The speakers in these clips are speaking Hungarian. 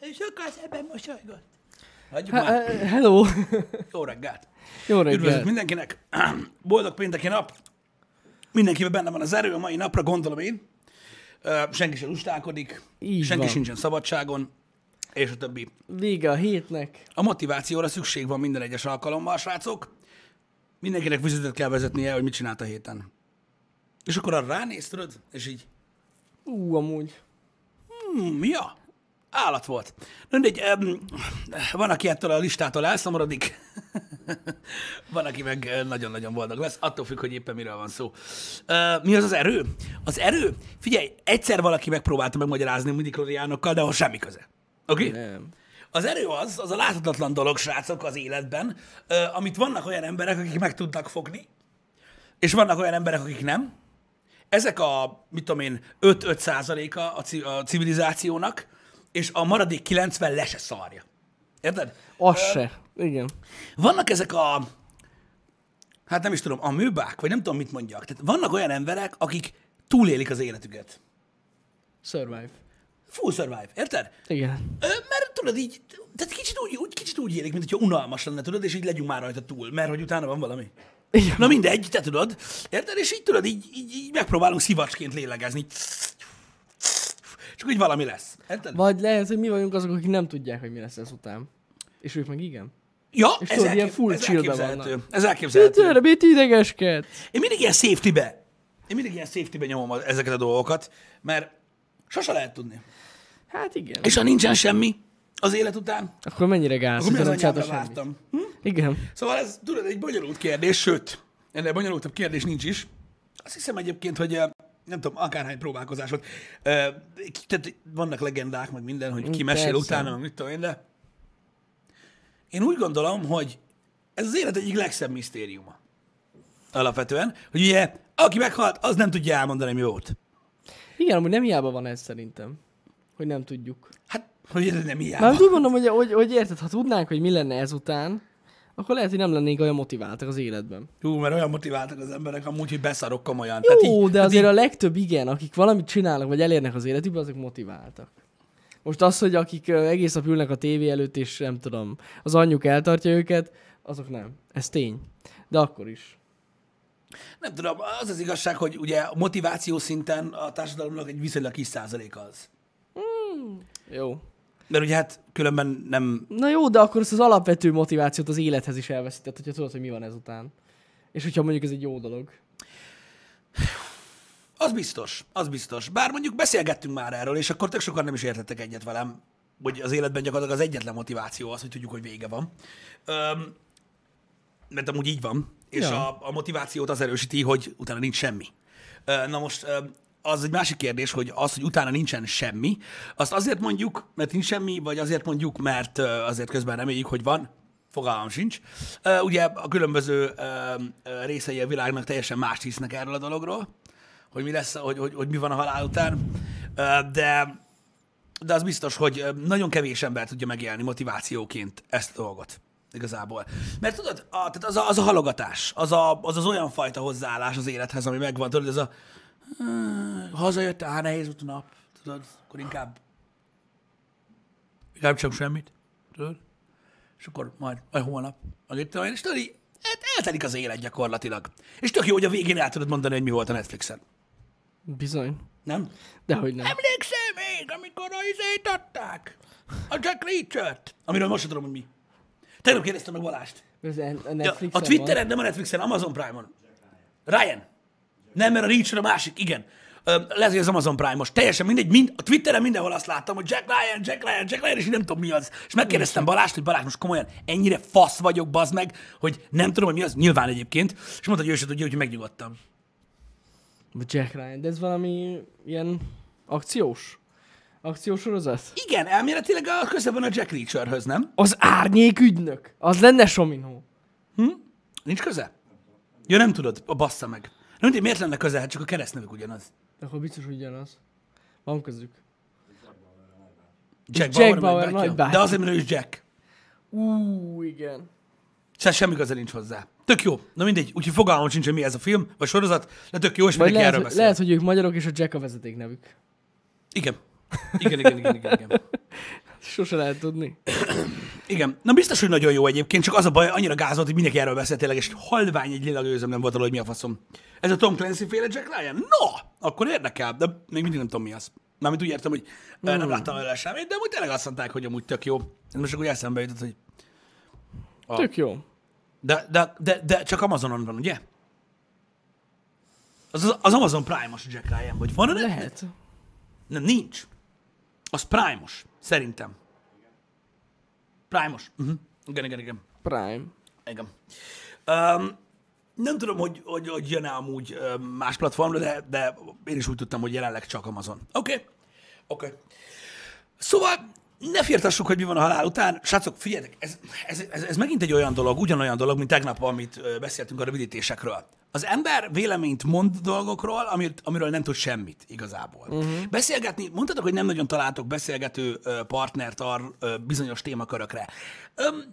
és akkor ebben mosolygott. Hagyjuk Ha, már. eh, hello! Jó reggelt. Jó Üdvözlök reggelt! mindenkinek. Boldog pénteki nap. Mindenkiben benne van az erő a mai napra, gondolom én. Senki sem lustálkodik, Így senki van. sincsen szabadságon, és a többi. Vége a hétnek. A motivációra szükség van minden egyes alkalommal, srácok. Mindenkinek vizetet kell vezetnie, hogy mit csinált a héten. És akkor arra ránéz, tudod, és így, Ú, amúgy. hmm, ja, állat volt. Mindegy, um, van, aki ettől a listától elszomorodik, van, aki meg ö, nagyon-nagyon boldog lesz, attól függ, hogy éppen miről van szó. Uh, mi az az erő? Az erő? Figyelj, egyszer valaki megpróbálta megmagyarázni midikloriánokkal, de ahhoz semmi köze. Oké? Okay? Nem. Az erő az, az a láthatatlan dolog, srácok, az életben, ö, amit vannak olyan emberek, akik meg tudnak fogni, és vannak olyan emberek, akik nem. Ezek a, mit tudom én, 5-5 százaléka a, a civilizációnak, és a maradék 90 le se szarja. Érted? Az se. Igen. Vannak ezek a, hát nem is tudom, a műbák, vagy nem tudom, mit mondjak. Tehát vannak olyan emberek, akik túlélik az életüket. Survive. Full survive, érted? Igen. Ö, mert tudod így, tehát kicsit úgy, úgy, kicsit úgy élik, mint hogyha unalmas lenne, tudod, és így legyünk már rajta túl, mert hogy utána van valami. Igen. Na mindegy, te tudod, érted? És így tudod, így, így, így megpróbálunk szivacsként lélegezni. Csak úgy valami lesz. Érted? Vagy lehet, hogy mi vagyunk azok, akik nem tudják, hogy mi lesz ez után. És ők meg igen. Ja, És ez, tudod, ilyen elkép- full ez elképzelhető. vannak. Ez elképzelhető. Mit mit idegeskedsz? Én mindig ilyen safety-be, én mindig ilyen safety-be nyomom ezeket a dolgokat, mert sose lehet tudni. Hát igen. És ha nincsen semmi az élet után, Akkor mennyire gáz, akkor mi hogy az nem anyámra csinálta semmit. vártam? Hm? Igen. Szóval ez, tudod, egy bonyolult kérdés, sőt, ennél bonyolultabb kérdés nincs is. Azt hiszem egyébként, hogy ö, nem tudom, akárhány próbálkozás volt. Ö, ki- Tehát vannak legendák, meg minden, hogy ki mesél persze. utána, meg mit tudom én, de én úgy gondolom, hogy ez az élet egyik legszebb misztériuma. Alapvetően, hogy ugye, aki meghalt, az nem tudja elmondani, mi volt. Igen, amúgy nem hiába van ez szerintem. Hogy nem tudjuk. Hát, hogy ez nem hiába. Már úgy mondom, hogy, hogy, hogy érted, ha tudnánk, hogy mi lenne ezután, akkor lehet, hogy nem lennénk olyan motiváltak az életben. Jó, mert olyan motiváltak az emberek amúgy, hogy beszarok komolyan. Jó, így, de tehát azért így, a legtöbb igen, akik valamit csinálnak, vagy elérnek az életükben, azok motiváltak. Most az, hogy akik egész nap ülnek a tévé előtt, és nem tudom, az anyjuk eltartja őket, azok nem. Ez tény. De akkor is. Nem tudom, az az igazság, hogy ugye a motiváció szinten a társadalomnak egy viszonylag kis százalék az. Jó. Mert ugye hát különben nem... Na jó, de akkor ezt az alapvető motivációt az élethez is elveszített, hogyha tudod, hogy mi van ezután. És hogyha mondjuk ez egy jó dolog. Az biztos, az biztos. Bár mondjuk beszélgettünk már erről, és akkor tök sokan nem is értettek egyet velem, hogy az életben gyakorlatilag az egyetlen motiváció az, hogy tudjuk, hogy vége van. Öm, mert amúgy így van, és Ja. a, a motivációt az erősíti, hogy utána nincs semmi. Na most az egy másik kérdés, hogy az, hogy utána nincsen semmi, azt azért mondjuk, mert nincs semmi, vagy azért mondjuk, mert azért közben reméljük, hogy van, fogalmam sincs. Ugye a különböző részei a világnak teljesen más hisznek erről a dologról, hogy mi lesz, hogy, hogy, hogy mi van a halál után, de, de az biztos, hogy nagyon kevés ember tudja megélni motivációként ezt a dolgot. Igazából. Mert tudod, a, tehát az, a, az a halogatás, az, a, az az olyan fajta hozzáállás az élethez, ami megvan, tudod, ez a "Ah, hazajött, á, nehéz volt a nap, tudod, akkor inkább inkább csak semmit, tudod, és akkor majd, majd holnap, meg itt és tudod, így, hát eltelik az élet gyakorlatilag. És tök jó, hogy a végén el tudod mondani, hogy mi volt a Netflixen. Bizony. Nem? Dehogy nem. Emlékszel még, amikor a izét adták? A Jack Reacher-t? Amiről most tudom, hogy mi. Tegnap kérdeztem meg Balást. Ez a Ja, a Twitteren, nem a Netflixen, Amazon Prime-on. Ryan. Nem, mert a Reacher a másik, igen. Lehet, hogy az Amazon Prime most. Teljesen mindegy, mind, a Twitteren mindenhol azt láttam, hogy Jack Ryan, Jack Ryan, Jack Ryan, és nem tudom mi az. És megkérdeztem Balást, hogy Balázs, most komolyan ennyire fasz vagyok, bazd meg, hogy nem tudom, hogy mi az, nyilván egyébként. És mondta, hogy ő se tudja, hogy megnyugodtam. Jack Ryan, de ez valami ilyen akciós? Akciós sorozat? Igen, elméletileg a köze van a Jack Reacherhöz, nem? Az árnyék ügynök. Az lenne Sominó. Nincs köze? Ja, nem tudod, a bassza meg. Nem mindegy, miért lenne köze, hát csak a keresztnevük ugyanaz. De akkor biztos ugyanaz. Van közük. Jack, Jack Bauer, Bauer nagybátyja. De azért, mert ő is Jack. Ú, igen. Szóval semmi köze nincs hozzá. Tök jó. Na mindegy, úgyhogy fogalmam sincs, hogy mi ez a film, vagy sorozat, de tök jó, és Vagy mindenki lehet, erről hogy- beszél. lehet, hogy ők magyarok, és a Jack a vezeték nevük. Igen. Igen, igen, igen, igen, igen. Sose lehet tudni. Igen. Na biztos, hogy nagyon jó egyébként, csak az a baj, annyira gázolt, hogy mindenki erről beszélt tényleg, és halvány egy lila gőzöm nem volt arról, hogy mi a faszom. Ez a Tom Clancy féle Jack Ryan? No! Akkor érdekel, de még mindig nem tudom mi az. Mármint úgy értem, hogy mm. nem láttam vele semmit, de amúgy tényleg azt mondták, hogy amúgy tök jó. Most akkor eszembe jutott, hogy... A... Tök jó. De, de, de, de csak Amazonon van, ugye? Az, az Amazon Prime-os Jack Ryan, vagy van Lehet. Nem, nincs. Az Prime-os, szerintem. Prime-os. Uh-huh. Igen, igen, igen. Prime. Igen. Um, nem tudom, hogy, hogy, hogy jön-e amúgy más platformra, de, de én is úgy tudtam, hogy jelenleg csak Amazon. Oké. Okay. Oké. Okay. Szóval ne firtassuk, hogy mi van a halál után. Srácok, figyeljetek, ez, ez, ez, ez megint egy olyan dolog, ugyanolyan dolog, mint tegnap, amit beszéltünk a rövidítésekről. Az ember véleményt mond dolgokról, amit, amiről nem tud semmit igazából. Uh-huh. Beszélgetni, mondhatok, hogy nem nagyon találtok beszélgető partnert ar bizonyos témakörökre. Öm,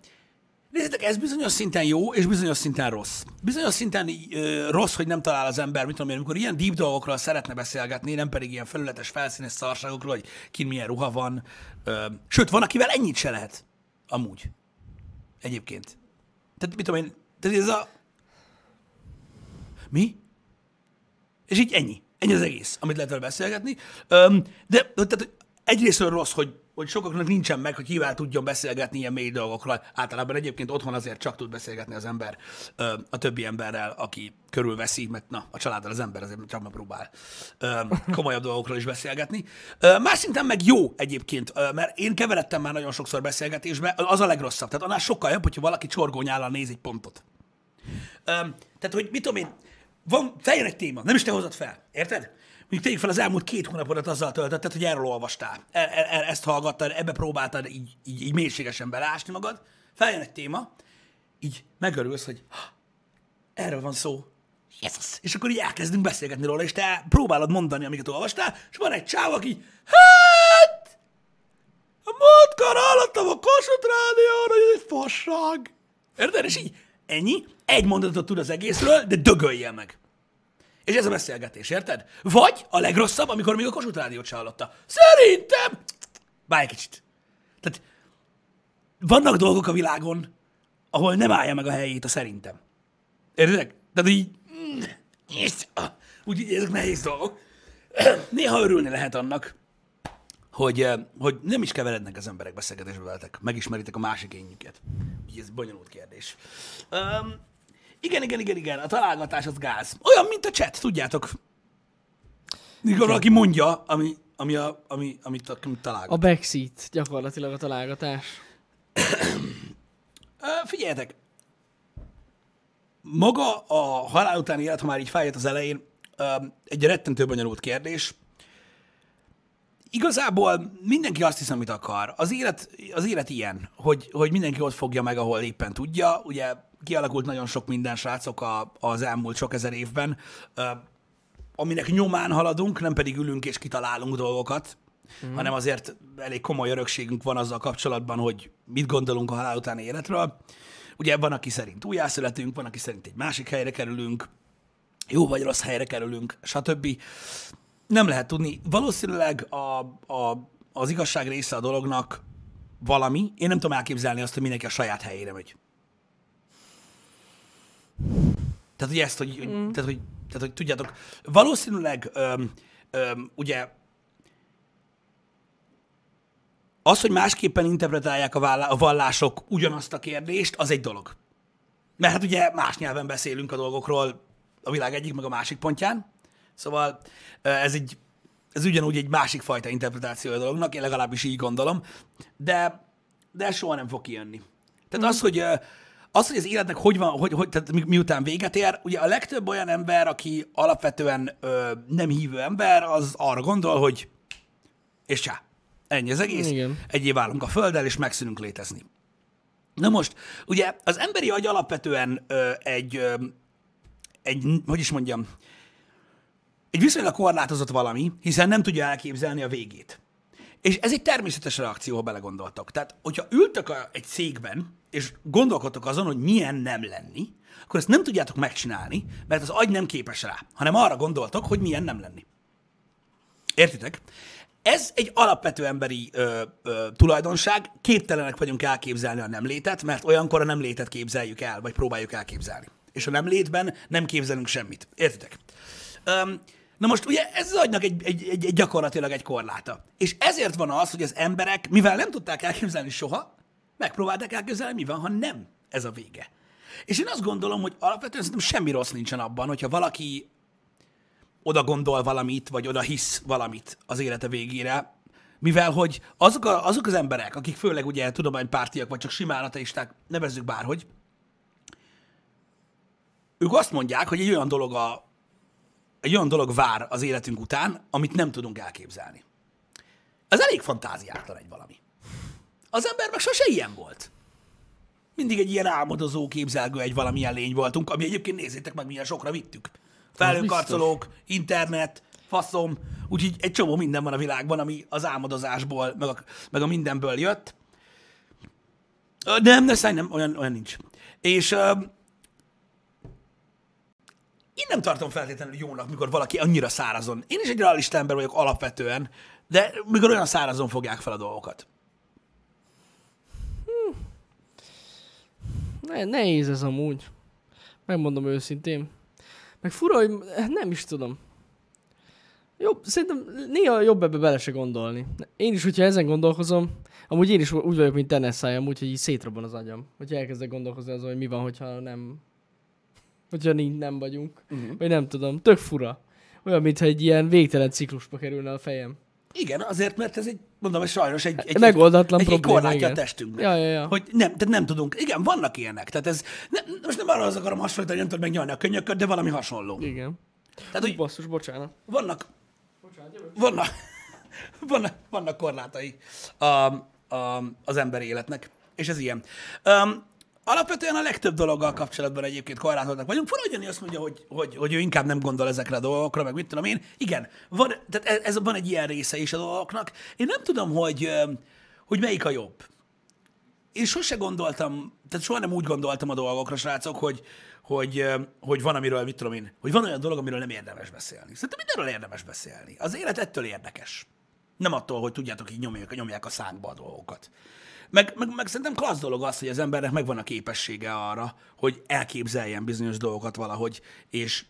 Nézzétek, ez bizonyos szinten jó, és bizonyos szinten rossz. Bizonyos szinten ö, rossz, hogy nem talál az ember, mit tudom én, amikor ilyen deep dolgokról szeretne beszélgetni, nem pedig ilyen felületes, felszínes szarságokról, hogy kin milyen ruha van. Ö, sőt, van, akivel ennyit se lehet. Amúgy. Egyébként. Tehát mit tudom én, tehát ez a... Mi? És így ennyi. Ennyi az egész, amit lehet vele beszélgetni. Öm, de tehát egyrésztről rossz, hogy hogy sokaknak nincsen meg, hogy kivel tudjon beszélgetni ilyen mély dolgokról. Általában egyébként otthon azért csak tud beszélgetni az ember a többi emberrel, aki körülveszi, mert na, a családdal az ember azért csak megpróbál komolyabb dolgokról is beszélgetni. Más szinten meg jó egyébként, mert én keveredtem már nagyon sokszor beszélgetésbe, az a legrosszabb. Tehát annál sokkal jobb, hogyha valaki csorgónyállal néz egy pontot. Tehát, hogy mit tudom én, van, feljön egy téma, nem is te hozod fel, érted? mondjuk tegyük fel az elmúlt két hónapodat azzal töltötted, hogy erről olvastál, e, e, e, ezt hallgattad, ebbe próbáltad így, így, így mélységesen beleásni magad, feljön egy téma, így megörülsz, hogy erről van szó, Jesus. És akkor így elkezdünk beszélgetni róla, és te próbálod mondani, amiket olvastál, és van egy csáv, aki, hát, a múltkor hallottam a Kossuth Rádión, hogy ez egy fasság. Érted? És így ennyi, egy mondatot tud az egészről, de dögölje meg. És ez a beszélgetés, érted? Vagy a legrosszabb, amikor még a Kossuth Rádiót se hallotta. Szerintem... Báj egy kicsit. Tehát vannak dolgok a világon, ahol nem állja meg a helyét a szerintem. Érted? Tehát így... Úgyhogy ezek nehéz dolgok. Néha örülni lehet annak, hogy, hogy nem is keverednek az emberek beszélgetésbe veletek, megismeritek a másik énjüket. Úgyhogy ez bonyolult kérdés. Um, igen, igen, igen, igen, a találgatás az gáz. Olyan, mint a chat, tudjátok. Mikor valaki mondja, ami, ami a, ami, amit, amit találgat. A backseat gyakorlatilag a találgatás. Figyeljetek, maga a halál utáni élet, ha már így feljött az elején, egy rettentő bonyolult kérdés. Igazából mindenki azt hisz, amit akar. Az élet, az élet ilyen, hogy, hogy mindenki ott fogja meg, ahol éppen tudja. Ugye kialakult nagyon sok minden, srácok, a, az elmúlt sok ezer évben, aminek nyomán haladunk, nem pedig ülünk és kitalálunk dolgokat, mm. hanem azért elég komoly örökségünk van azzal kapcsolatban, hogy mit gondolunk a halál utáni életről. Ugye van, aki szerint újjászületünk, van, aki szerint egy másik helyre kerülünk, jó vagy rossz helyre kerülünk, stb. Nem lehet tudni. Valószínűleg a, a, az igazság része a dolognak valami. Én nem tudom elképzelni azt, hogy mindenki a saját helyére megy. Tehát, hogy ezt, hogy, mm. tehát, hogy, tehát, hogy tudjátok, valószínűleg öm, öm, ugye az, hogy másképpen interpretálják a, vállá- a vallások ugyanazt a kérdést, az egy dolog. Mert hát ugye más nyelven beszélünk a dolgokról a világ egyik meg a másik pontján. Szóval ez egy, ez ugyanúgy egy másik fajta interpretáció a dolognak, én legalábbis így gondolom, de, de ez soha nem fog kijönni. Tehát mm. az, hogy az, hogy az életnek hogy van, hogy, hogy tehát mi, miután véget ér, ugye a legtöbb olyan ember, aki alapvetően ö, nem hívő ember, az arra gondol, hogy és csá, ennyi az egész, Igen. egyé válunk a földdel, és megszűnünk létezni. Na most, ugye az emberi agy alapvetően ö, egy, ö, egy, hogy is mondjam, egy viszonylag korlátozott valami, hiszen nem tudja elképzelni a végét. És ez egy természetes reakció, ha belegondoltok. Tehát, hogyha ültök a, egy székben, és gondolkodtok azon, hogy milyen nem lenni, akkor ezt nem tudjátok megcsinálni, mert az agy nem képes rá, hanem arra gondoltok, hogy milyen nem lenni. Értitek? Ez egy alapvető emberi ö, ö, tulajdonság, képtelenek vagyunk elképzelni a nem létet, mert olyankor a nem létet képzeljük el, vagy próbáljuk elképzelni. És a nem létben nem képzelünk semmit. Értitek? Öm, na most ugye ez az agynak egy, egy, egy, egy gyakorlatilag egy korláta. És ezért van az, hogy az emberek, mivel nem tudták elképzelni soha, megpróbálták elképzelni, mi van, ha nem ez a vége. És én azt gondolom, hogy alapvetően szerintem semmi rossz nincsen abban, hogyha valaki oda gondol valamit, vagy oda hisz valamit az élete végére, mivel hogy azok, a, azok az emberek, akik főleg ugye tudománypártiak, vagy csak simán ateisták, nevezzük bárhogy, ők azt mondják, hogy egy olyan dolog a, egy olyan dolog vár az életünk után, amit nem tudunk elképzelni. Ez elég fantáziátlan egy valami. Az ember meg sose ilyen volt. Mindig egy ilyen álmodozó, képzelgő egy valamilyen lény voltunk, ami egyébként nézzétek meg, milyen sokra vittük. Felhőkarcolók, internet, faszom, úgyhogy egy csomó minden van a világban, ami az álmodozásból, meg a, meg a mindenből jött. Nem, ne szállj, nem, olyan, olyan nincs. És én nem tartom feltétlenül jónak, mikor valaki annyira szárazon. Én is egy realista ember vagyok alapvetően, de mikor olyan szárazon fogják fel a dolgokat. Ne, nehéz ez amúgy. Megmondom őszintén. Meg fura, hogy nem is tudom. Jobb, szerintem néha jobb ebbe bele se gondolni. Én is, hogyha ezen gondolkozom, amúgy én is úgy vagyok, mint te Nessai, amúgy, hogy így szétrobban az agyam. Hogyha elkezdek gondolkozni azon, hogy mi van, hogyha nem... Hogyha nincs, nem vagyunk. Uh-huh. Vagy nem tudom. Tök fura. Olyan, mintha egy ilyen végtelen ciklusba kerülne a fejem. Igen, azért, mert ez egy, mondom, ez sajnos egy, egy, Megoldatlan egy, egy probléma, korlátja a testünknek. Ja, ja, ja. Hogy nem, tehát nem tudunk. Igen, vannak ilyenek. Tehát ez, nem, most nem arra az akarom hasonlítani, nem tudod megnyalni a könyököt, de valami hasonló. Igen. Tehát, hogy Basszus, bocsánat. vannak, Bocsánat, jövök. vannak, vannak, vannak korlátai a, a, az emberi életnek, és ez ilyen. Um, alapvetően a legtöbb dologgal kapcsolatban egyébként korlátoltak vagyunk. Fura, hogy Jani azt mondja, hogy, hogy, hogy ő inkább nem gondol ezekre a dolgokra, meg mit tudom én. Igen, van, tehát ez, ez van egy ilyen része is a dolgoknak. Én nem tudom, hogy, hogy melyik a jobb. Én sose gondoltam, tehát soha nem úgy gondoltam a dolgokra, srácok, hogy, hogy, hogy van, amiről, mit tudom én, hogy van olyan dolog, amiről nem érdemes beszélni. Szerintem mindenről érdemes beszélni. Az élet ettől érdekes. Nem attól, hogy tudjátok, így nyomják, nyomják a szánkba a dolgokat. Meg, meg, meg szerintem klassz dolog az, hogy az embernek megvan a képessége arra, hogy elképzeljen bizonyos dolgokat valahogy, és,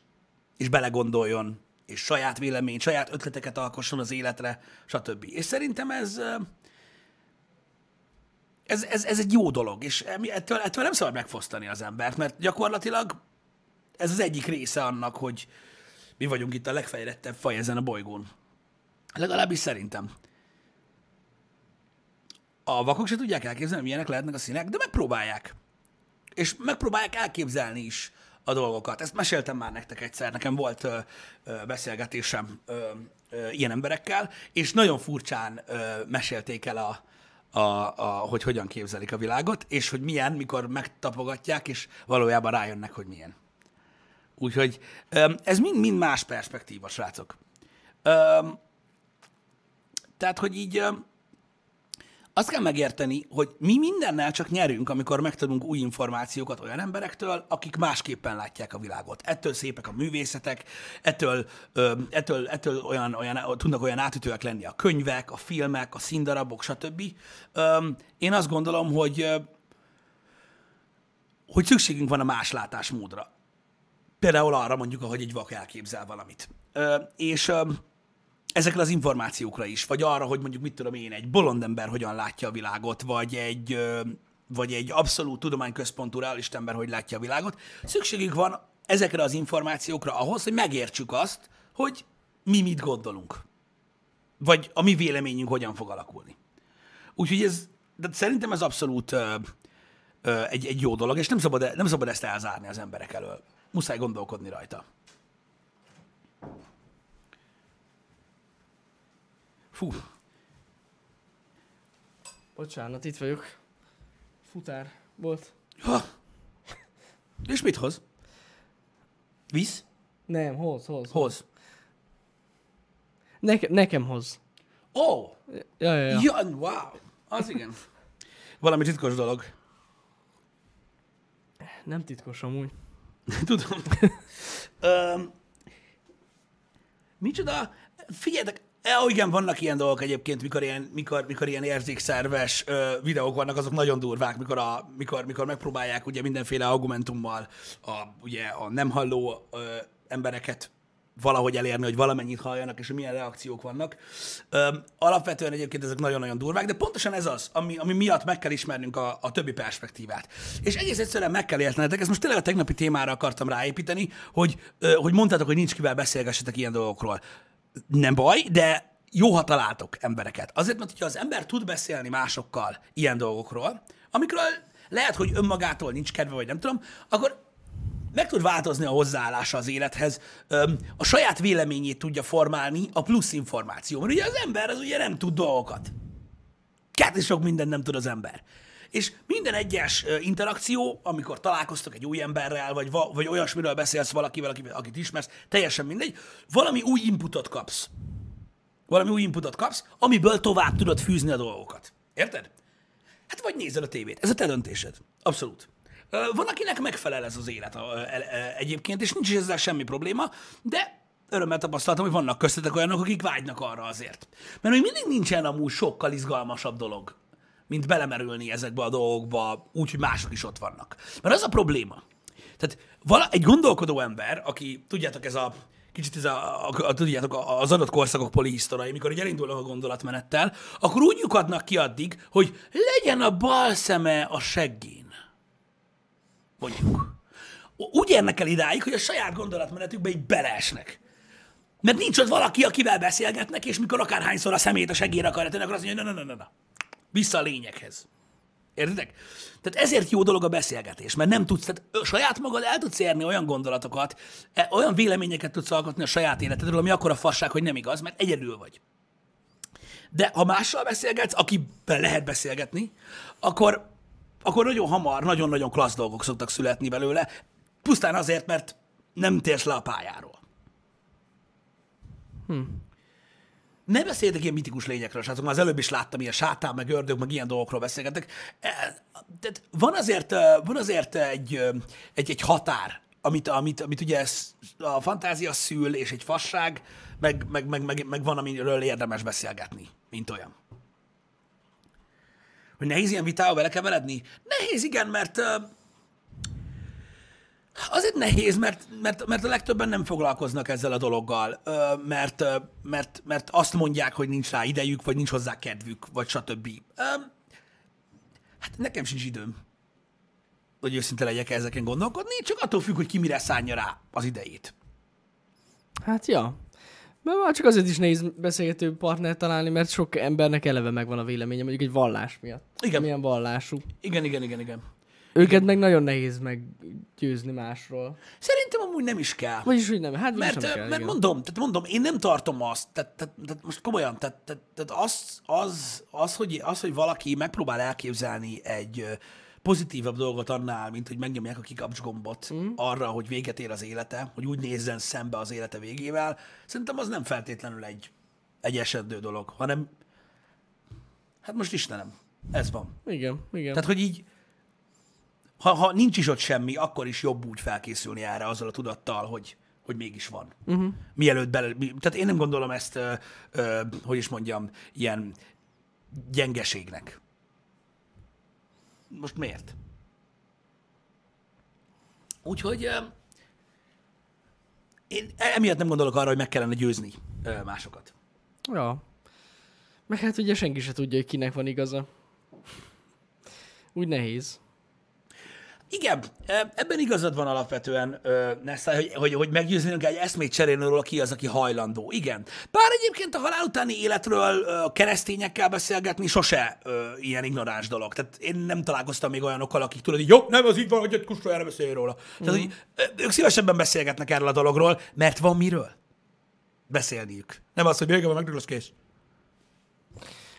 és belegondoljon, és saját véleményt, saját ötleteket alkosson az életre, stb. És szerintem ez, ez, ez, ez egy jó dolog, és ettől, ettől nem szabad megfosztani az embert, mert gyakorlatilag ez az egyik része annak, hogy mi vagyunk itt a legfejlettebb faj ezen a bolygón. Legalábbis szerintem. A vakok se tudják elképzelni, milyenek lehetnek a színek, de megpróbálják. És megpróbálják elképzelni is a dolgokat. Ezt meséltem már nektek egyszer, nekem volt ö, ö, beszélgetésem ö, ö, ilyen emberekkel, és nagyon furcsán ö, mesélték el a, a, a, hogy hogyan képzelik a világot, és hogy milyen, mikor megtapogatják, és valójában rájönnek, hogy milyen. Úgyhogy ö, ez mind-mind más perspektíva, srácok. Ö, tehát, hogy így ö, azt kell megérteni, hogy mi mindennel csak nyerünk, amikor megtudunk új információkat olyan emberektől, akik másképpen látják a világot. Ettől szépek a művészetek, ettől, ö, ettől, ettől olyan, olyan, tudnak olyan átütőek lenni a könyvek, a filmek, a színdarabok, stb. Ö, én azt gondolom, hogy, hogy szükségünk van a más látásmódra. Például arra mondjuk, ahogy egy vak elképzel valamit. Ö, és ezekre az információkra is, vagy arra, hogy mondjuk mit tudom én, egy bolond ember hogyan látja a világot, vagy egy, vagy egy abszolút tudományközpontú realista ember hogy látja a világot. Szükségük van ezekre az információkra ahhoz, hogy megértsük azt, hogy mi mit gondolunk. Vagy a mi véleményünk hogyan fog alakulni. Úgyhogy ez, de szerintem ez abszolút ö, ö, egy, egy jó dolog, és nem szabad, nem szabad ezt elzárni az emberek elől. Muszáj gondolkodni rajta. Fú, Bocsánat, itt vagyok. Futár volt. Ha. És mit hoz? Visz? Nem, hoz, hoz. Hoz. Neke, nekem hoz. Ó! Oh, Ja, ja, ja. ja, wow! Az igen. Valami titkos dolog. Nem titkos amúgy. Tudom. um, micsoda? Figyeljetek, E, igen, vannak ilyen dolgok egyébként, mikor ilyen, mikor, mikor ilyen érzékszerves ö, videók vannak, azok nagyon durvák, mikor, a, mikor, mikor megpróbálják ugye mindenféle argumentummal a, ugye, a nem halló ö, embereket valahogy elérni, hogy valamennyit halljanak, és hogy milyen reakciók vannak. Öm, alapvetően egyébként ezek nagyon-nagyon durvák, de pontosan ez az, ami, ami miatt meg kell ismernünk a, a többi perspektívát. És egész egyszerűen meg kell értenetek, ezt most tényleg a tegnapi témára akartam ráépíteni, hogy, ö, hogy mondtátok, hogy nincs kivel beszélgessetek ilyen dolgokról. Nem baj, de jó, ha találtok embereket. Azért, mert hogyha az ember tud beszélni másokkal ilyen dolgokról, amikről lehet, hogy önmagától nincs kedve, vagy nem tudom, akkor meg tud változni a hozzáállása az élethez, a saját véleményét tudja formálni a plusz információ. Mert ugye az ember az ugye nem tud dolgokat. Kert sok minden nem tud az ember. És minden egyes interakció, amikor találkoztok egy új emberrel, vagy, va, vagy olyasmiről beszélsz valakivel, akit, ismersz, teljesen mindegy, valami új inputot kapsz. Valami új inputot kapsz, amiből tovább tudod fűzni a dolgokat. Érted? Hát vagy nézed a tévét. Ez a te döntésed. Abszolút. Van, akinek megfelel ez az élet egyébként, és nincs ezzel semmi probléma, de örömmel tapasztaltam, hogy vannak köztetek olyanok, akik vágynak arra azért. Mert még mindig nincsen amúgy sokkal izgalmasabb dolog, mint belemerülni ezekbe a dolgokba, úgy, hogy mások is ott vannak. Mert az a probléma. Tehát vala, egy gondolkodó ember, aki, tudjátok, ez a kicsit ez a, a, a, tudjátok, az adott korszakok polihisztorai, mikor így elindulnak a gondolatmenettel, akkor úgy lyukadnak ki addig, hogy legyen a bal szeme a seggén mondjuk. Úgy érnek el idáig, hogy a saját gondolatmenetükbe így beleesnek. Mert nincs ott valaki, akivel beszélgetnek, és mikor akárhányszor a szemét a segélyre akarja tenni, akkor azt mondja, na, na, na, na, vissza a lényeghez. Értitek? Tehát ezért jó dolog a beszélgetés, mert nem tudsz, tehát saját magad el tudsz érni olyan gondolatokat, e, olyan véleményeket tudsz alkotni a saját életedről, ami akkor a fasság, hogy nem igaz, mert egyedül vagy. De ha mással beszélgetsz, akivel lehet beszélgetni, akkor akkor nagyon hamar, nagyon-nagyon klassz dolgok szoktak születni belőle, pusztán azért, mert nem térsz le a pályáról. Hm. Ne beszéljetek ilyen mitikus lényekről, srácok, már az előbb is láttam ilyen sátán, meg ördög, meg ilyen dolgokról beszélgetek. E, tehát van azért, van azért egy, egy, egy határ, amit, amit, amit ugye a fantázia szül, és egy fasság, meg, meg, meg, meg, meg van, amiről érdemes beszélgetni, mint olyan. Hogy nehéz ilyen vitába belekeveredni? Nehéz, igen, mert Azért nehéz, mert, mert, mert a legtöbben nem foglalkoznak ezzel a dologgal, mert, mert, mert azt mondják, hogy nincs rá idejük, vagy nincs hozzá kedvük, vagy stb. Hát nekem sincs időm, hogy őszinte legyek ezeken gondolkodni, csak attól függ, hogy ki mire szánja rá az idejét. Hát ja. Mert már csak azért is nehéz beszélgető partner találni, mert sok embernek eleve megvan a véleménye, mondjuk egy vallás miatt. Igen. Milyen vallású. Igen, igen, igen, igen. Őket meg nagyon nehéz meggyőzni másról. Szerintem amúgy nem is kell. Vagyis, hogy nem. Hát mert, sem kell, mert igen. mondom, tehát mondom, én nem tartom azt, tehát, tehát, tehát most komolyan, tehát, tehát, tehát az, az, az, hogy, az, hogy valaki megpróbál elképzelni egy, pozitívabb dolgot annál, mint hogy megnyomják a kikapcs gombot mm. arra, hogy véget ér az élete, hogy úgy nézzen szembe az élete végével. Szerintem az nem feltétlenül egy, egy esedő dolog, hanem hát most Istenem, ez van. Igen, igen. Tehát, hogy így, ha, ha nincs is ott semmi, akkor is jobb úgy felkészülni erre azzal a tudattal, hogy, hogy mégis van. Uh-huh. Mielőtt bele... Tehát én nem gondolom ezt, ö, ö, hogy is mondjam, ilyen gyengeségnek. Most miért? Úgyhogy én emiatt nem gondolok arra, hogy meg kellene győzni másokat. Ja. Meg hát ugye senki se tudja, hogy kinek van igaza. Úgy nehéz. Igen, ebben igazad van alapvetően, Nessa, hogy, hogy, hogy meggyőznünk egy eszmét cserélni róla, ki az, aki hajlandó. Igen. Bár egyébként a halál utáni életről keresztényekkel beszélgetni sose ilyen ignoráns dolog. Tehát én nem találkoztam még olyanokkal, akik tudod, hogy jó, nem az így van, hogy egy erre beszélj róla. Mm. Tehát, hogy ők szívesebben beszélgetnek erről a dologról, mert van miről beszélniük. Nem az, hogy még megdől, kész.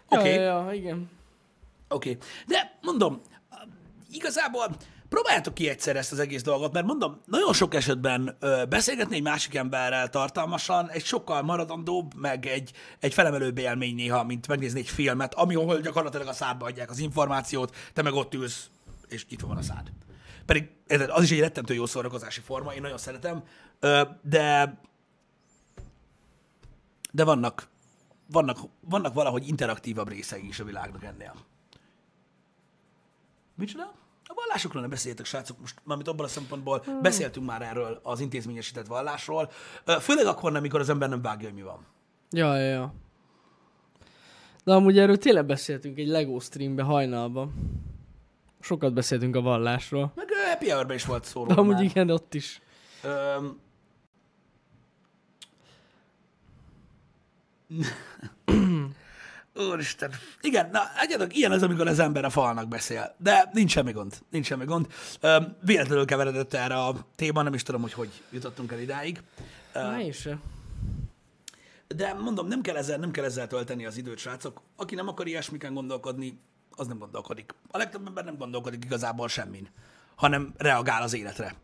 Oké. Okay. Ja, ja, igen. Oké. Okay. De mondom, igazából próbáljátok ki egyszer ezt az egész dolgot, mert mondom, nagyon sok esetben ö, beszélgetni egy másik emberrel tartalmasan egy sokkal maradandóbb, meg egy, egy felemelőbb élmény néha, mint megnézni egy filmet, ahol gyakorlatilag a szádba adják az információt, te meg ott ülsz, és itt van a szád. Pedig az is egy rettentő jó szórakozási forma, én nagyon szeretem, ö, de de vannak vannak, vannak valahogy interaktívabb részei is a világnak ennél. Micsoda? A vallásokról nem beszéltek, srácok, most mármint abban a szempontból hmm. beszéltünk már erről az intézményesített vallásról, főleg akkor nem, amikor az ember nem vágja, hogy mi van. Ja, ja, ja. De amúgy erről tényleg beszéltünk egy LEGO streambe hajnalban. Sokat beszéltünk a vallásról. Meg ö, Happy hour is volt szó De amúgy már. igen, ott is. Öm... Úristen. Igen, na, egyetek, ilyen az, amikor az ember a falnak beszél. De nincs semmi gond. Nincs semmi gond. Öm, véletlenül keveredett erre a téma, nem is tudom, hogy hogy jutottunk el idáig. Na se. De mondom, nem kell, ezzel, nem kell ezzel tölteni az időt, srácok. Aki nem akar ilyesmiken gondolkodni, az nem gondolkodik. A legtöbb ember nem gondolkodik igazából semmin, hanem reagál az életre.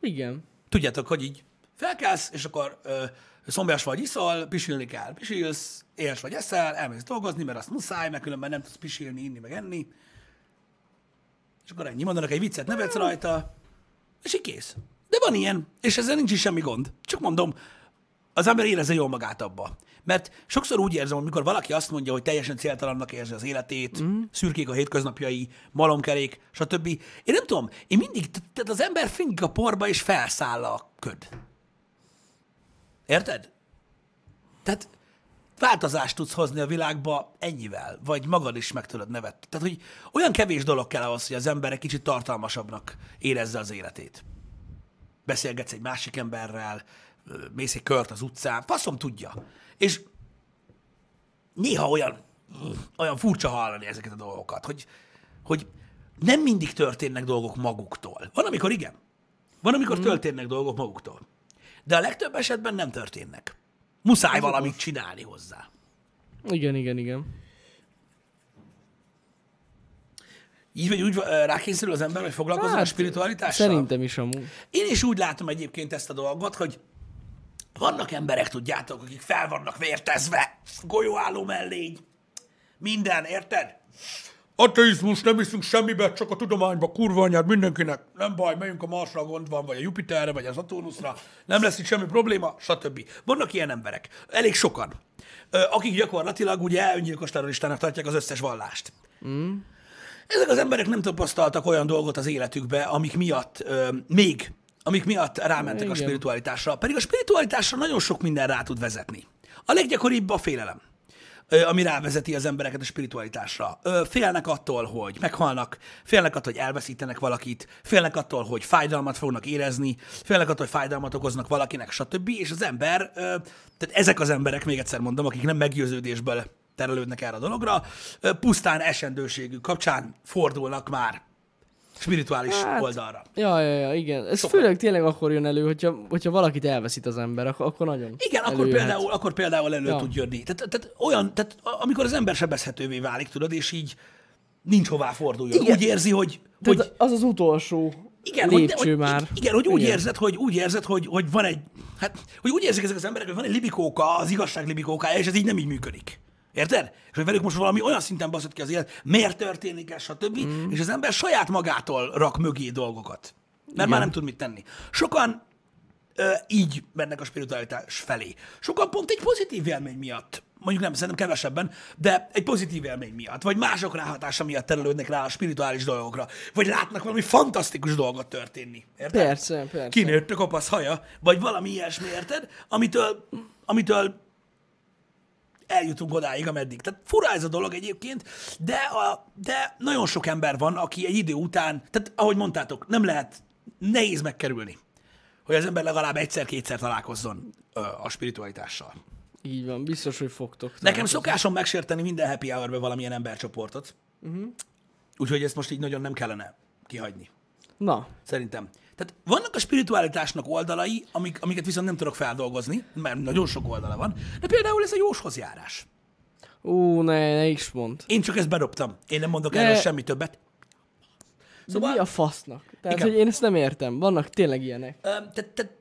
Igen. Tudjátok, hogy így felkelsz, és akkor ö, szomjas vagy, iszol, pisilni kell, pisilsz, éhes vagy, eszel, elmész dolgozni, mert azt muszáj, mert különben nem tudsz pisilni, inni, meg enni. És akkor ennyi, mondanak egy viccet, nevetsz rajta, és így kész. De van ilyen, és ezzel nincs is semmi gond. Csak mondom, az ember érezze jól magát abba. Mert sokszor úgy érzem, hogy mikor valaki azt mondja, hogy teljesen céltalannak érzi az életét, mm. szürkék a hétköznapjai, malomkerék, stb. Én nem tudom, én mindig, te- tehát az ember fingik a porba, és felszáll a köd. Érted? Tehát változást tudsz hozni a világba ennyivel, vagy magad is meg tudod nevetni. Tehát, hogy olyan kevés dolog kell ahhoz, hogy az ember egy kicsit tartalmasabbnak érezze az életét. Beszélgetsz egy másik emberrel, mész egy kört az utcán, faszom tudja. És néha olyan, olyan furcsa hallani ezeket a dolgokat, hogy, hogy nem mindig történnek dolgok maguktól. Van, amikor igen. Van, amikor történnek dolgok maguktól. De a legtöbb esetben nem történnek. Muszáj valamit csinálni hozzá. Igen, igen, igen. Így vagy úgy rákényszerül az ember, hogy foglalkozzon hát, a spiritualitással? Szerintem is amúgy. Én is úgy látom egyébként ezt a dolgot, hogy vannak emberek, tudjátok, akik fel vannak vértezve, golyóálló mellény, minden, érted? Ateizmus, nem hiszünk semmibe, csak a tudományba, kurva anyád mindenkinek, nem baj, megyünk a Marsra, gond van, vagy a Jupiterre, vagy az Saturnusra, nem lesz itt semmi probléma, stb. Vannak ilyen emberek, elég sokan, akik gyakorlatilag ugye öngyilkos terroristának tartják az összes vallást. Ezek az emberek nem tapasztaltak olyan dolgot az életükbe, amik miatt ö, még, amik miatt rámentek Igen. a spiritualitásra. Pedig a spiritualitásra nagyon sok minden rá tud vezetni. A leggyakoribb a félelem, ami rávezeti az embereket a spiritualitásra. Félnek attól, hogy meghalnak, félnek attól, hogy elveszítenek valakit, félnek attól, hogy fájdalmat fognak érezni, félnek attól, hogy fájdalmat okoznak valakinek, stb. És az ember, tehát ezek az emberek, még egyszer mondom, akik nem meggyőződésből terelődnek erre a dologra, pusztán esendőségük kapcsán fordulnak már spirituális hát, oldalra. Ja, ja, ja, igen. Ez Sokan. főleg tényleg akkor jön elő, hogyha, hogyha valakit elveszít az ember, akkor, akkor nagyon Igen, akkor előjöhet. például, akkor például elő Ja. tud jönni. Tehát, tehát olyan, tehát amikor az ember sebezhetővé válik, tudod, és így nincs hová forduljon. Igen. Úgy érzi, hogy, Tehát hogy az az utolsó igen, lépcső hogy, hogy, már. Igen, hogy úgy Igen. érzed, hogy úgy érzed, hogy, hogy van egy, hát, hogy úgy érzik ezek az emberek, hogy van egy libikóka, az igazság libikókája, és ez így nem így működik. Érted? És hogy velük most valami olyan szinten baszott ki az élet, miért történik ez, stb. Mm. És az ember saját magától rak mögé dolgokat. Mert Igen. már nem tud mit tenni. Sokan ö, így mennek a spiritualitás felé. Sokan pont egy pozitív élmény miatt, mondjuk nem, szerintem kevesebben, de egy pozitív élmény miatt, vagy mások ráhatása miatt terelődnek rá a spirituális dolgokra, vagy látnak valami fantasztikus dolgot történni. Érted? Persze, persze. Kinőtt a kopasz haja, vagy valami ilyesmi, érted? Amitől, amitől eljutunk odáig, ameddig. Tehát fura ez a dolog egyébként, de, a, de nagyon sok ember van, aki egy idő után, tehát ahogy mondtátok, nem lehet, nehéz megkerülni, hogy az ember legalább egyszer-kétszer találkozzon ö, a spiritualitással. Így van, biztos, hogy fogtok. Nekem szokásom megsérteni minden happy hour valamilyen embercsoportot, uh-huh. úgyhogy ezt most így nagyon nem kellene kihagyni. Na, Szerintem. Tehát vannak a spiritualitásnak oldalai, amik, amiket viszont nem tudok feldolgozni, mert nagyon sok oldala van, de például ez a jóshoz járás. ú, ne, ne is mond. Én csak ezt bedobtam. Én nem mondok De- erről semmi többet. De Szóval- mi a fasznak? Tehát, Igen. hogy én ezt nem értem. Vannak tényleg ilyenek. Ö, Tehát, tehát,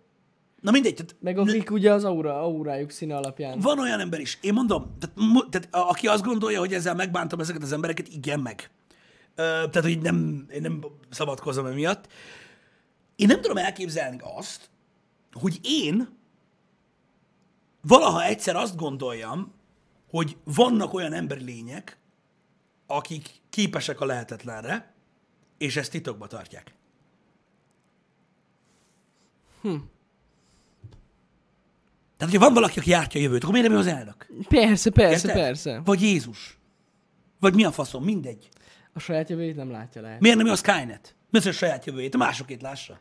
na mindegy, tehát Meg akik ugye az aura, aurájuk színe alapján. van olyan ember is. Én mondom, tehát, mu- tehát a- aki azt gondolja, hogy ezzel megbántam ezeket az embereket, igen meg. Ö, Tehát, hogy nem, én nem szabadkozom emiatt. Én nem tudom elképzelni azt, hogy én valaha egyszer azt gondoljam, hogy vannak olyan emberi lények, akik képesek a lehetetlenre, és ezt titokba tartják. Hm. Tehát, hogyha van valaki, aki jártja a jövőt, akkor miért nem ő az elnök? Persze, persze, Érted? persze. Vagy Jézus. Vagy mi a faszom, mindegy. A saját jövőjét nem látja le. Miért nem ő a Skynet? Hogy a saját jövőjét? A másokét lássa.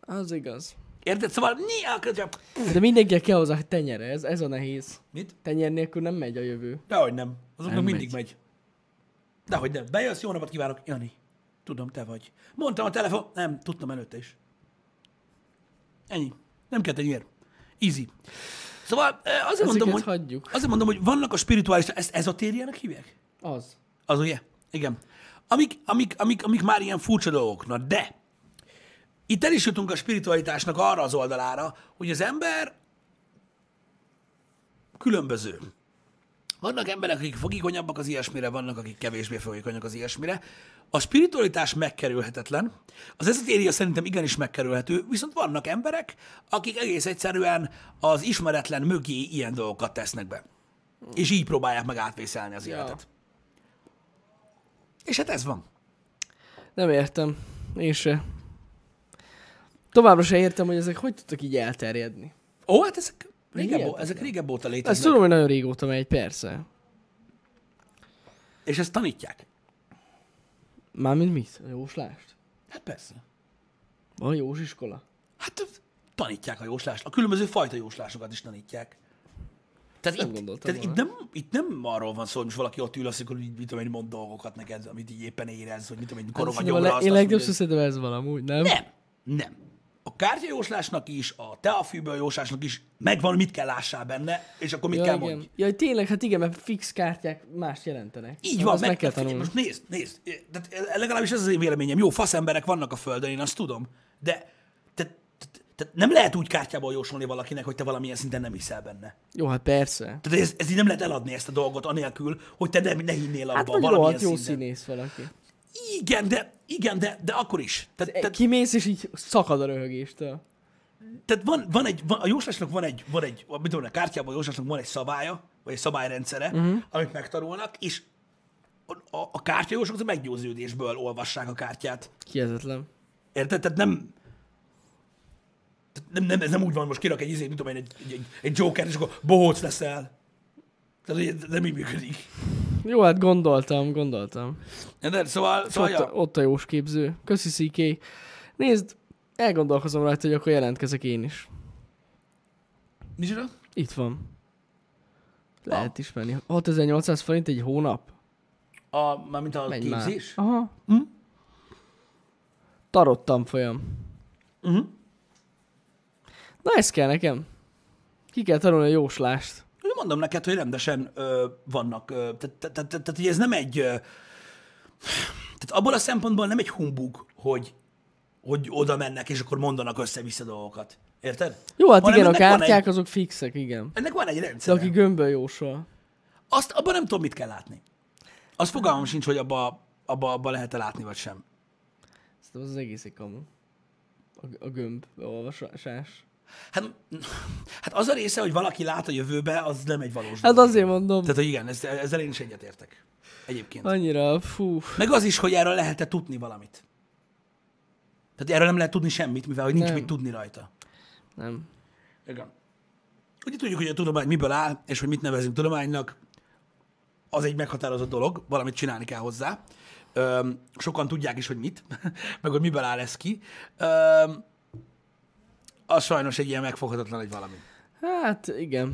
Az igaz. Érted? Szóval mi a De mindenki kell hozzá, tenyere. Ez, ez a nehéz. Mit? Tenyer nélkül nem megy a jövő. Dehogy nem. Azoknak Nem mindig megy. Dehogy nem. Bejössz, jó napot kívánok. Jani, tudom, te vagy. Mondtam a telefon. Nem, tudtam előtte is. Ennyi. Nem kell tenyér. Easy. Szóval azért mondom, hogy, hagyjuk. azért mondom, hogy vannak a spirituális, ezt ezotériának hívják? Az. Az ugye? Igen. Amik, amik, amik, amik már ilyen furcsa dolgok. Na de, itt el is jutunk a spiritualitásnak arra az oldalára, hogy az ember különböző. Vannak emberek, akik fogékonyabbak az ilyesmire, vannak, akik kevésbé fogékonyak az ilyesmire. A spiritualitás megkerülhetetlen, az ezotéria szerintem igenis megkerülhető, viszont vannak emberek, akik egész egyszerűen az ismeretlen mögé ilyen dolgokat tesznek be. És így próbálják meg átvészelni az Ja. életet. És hát ez van. Nem értem. Én se. Továbbra se értem, hogy ezek hogy tudtak így elterjedni. Ó, hát ezek régebb, ó- ezek régebb óta Ezt léteznek. tudom, hogy nagyon régóta megy, persze. És ezt tanítják. Mármint mit? A jóslást? Hát persze. Van jós iskola? Hát tanítják a jóslást. A különböző fajta jóslásokat is tanítják. Tehát, Nem itt, gondoltam tehát itt, nem, itt nem arról van szó, hogy most valaki ott ül, azt hogy mit tudom én, mond dolgokat neked, amit így éppen érez, hogy mit tudom én, Hát korog a szerintem a gyomra, le- azt Én mondja, szerintem ez van amúgy, nem? Nem, nem. A kártyajóslásnak is, a teafűből jóslásnak is megvan, mit kell lássál benne, és akkor mit Ja, kell igen. mondj. Ja, tényleg, hát igen, mert fix kártyák mást jelentenek. Így Na, van, meg, meg kell tanulni. Most nézd, nézd. De legalábbis ez az én véleményem. Jó, fasz emberek vannak a Földön, én azt tudom. De te, te, te, nem lehet úgy kártyából jósolni valakinek, hogy te valamilyen szinten nem hiszel benne. Jó, hát persze. Tehát ez, ez így nem lehet eladni ezt a dolgot anélkül, hogy te nem, ne hinnél abban Hát vagy valamilyen jó szinten. színész valaki. Igen, de, igen, de, de akkor is. Tehát, Te... tehát, Kimész, és így szakad a röhögéstől. tehát van, van egy, van, a jóslásnak van egy, van egy, mit tudom, a kártyában a jóslásnak van egy szabálya, vagy egy szabályrendszere, uh-huh. amit megtanulnak, és a, a, a kártyajósok az meggyőződésből olvassák a kártyát. Hihetetlen. Érted? Tehát nem, tehát nem, nem, ez nem úgy van, most kirak egy izét, mint tudom én, egy, egy, egy, egy Joker, és akkor bohóc leszel. Tehát hogy ez nem így működik. Jó, hát gondoltam, gondoltam. De, szóval, szóval Ott, ja. ott a jós képző. Köszi, CK. Nézd, elgondolkozom rajta, hogy akkor jelentkezek én is. Micsoda? Itt van. Lehet ismerni. 6800 forint egy hónap. A, mármint a Menj már. képzés? Aha. Hm? Tarott tanfolyam. Uh-huh. Na ez kell nekem. Ki kell tanulni a jóslást. Mondom neked, hogy rendesen ö, vannak. Ö, tehát, tehát, tehát, tehát, hogy ez nem egy... Ö, tehát abból a szempontból nem egy humbug, hogy, hogy oda mennek, és akkor mondanak össze-vissza dolgokat. Érted? Jó, hát Hanem igen, a kártyák egy- azok fixek, igen. Ennek van egy De rendszer. aki gömböl jósol. Azt abban nem tudom, mit kell látni. Az fogalmam sincs, hogy abba, abba, abba lehet-e látni, vagy sem. Az az egész egy kamu. A, a gömb beolvasás. Hát, hát az a része, hogy valaki lát a jövőbe, az nem egy valós Hát dolog. azért mondom. Tehát, hogy igen, ez, ezzel én is egyetértek. Egyébként. Annyira, fú. Meg az is, hogy erről lehet-e tudni valamit. Tehát erről nem lehet tudni semmit, mivel hogy nincs Nem. mit tudni rajta. Nem. Igen. Ugye tudjuk, hogy a tudomány miből áll, és hogy mit nevezünk tudománynak, az egy meghatározott dolog, valamit csinálni kell hozzá. Öm, sokan tudják is, hogy mit, meg hogy miből áll ez ki. Öm, az sajnos egy ilyen megfoghatatlan egy valami. Hát, igen.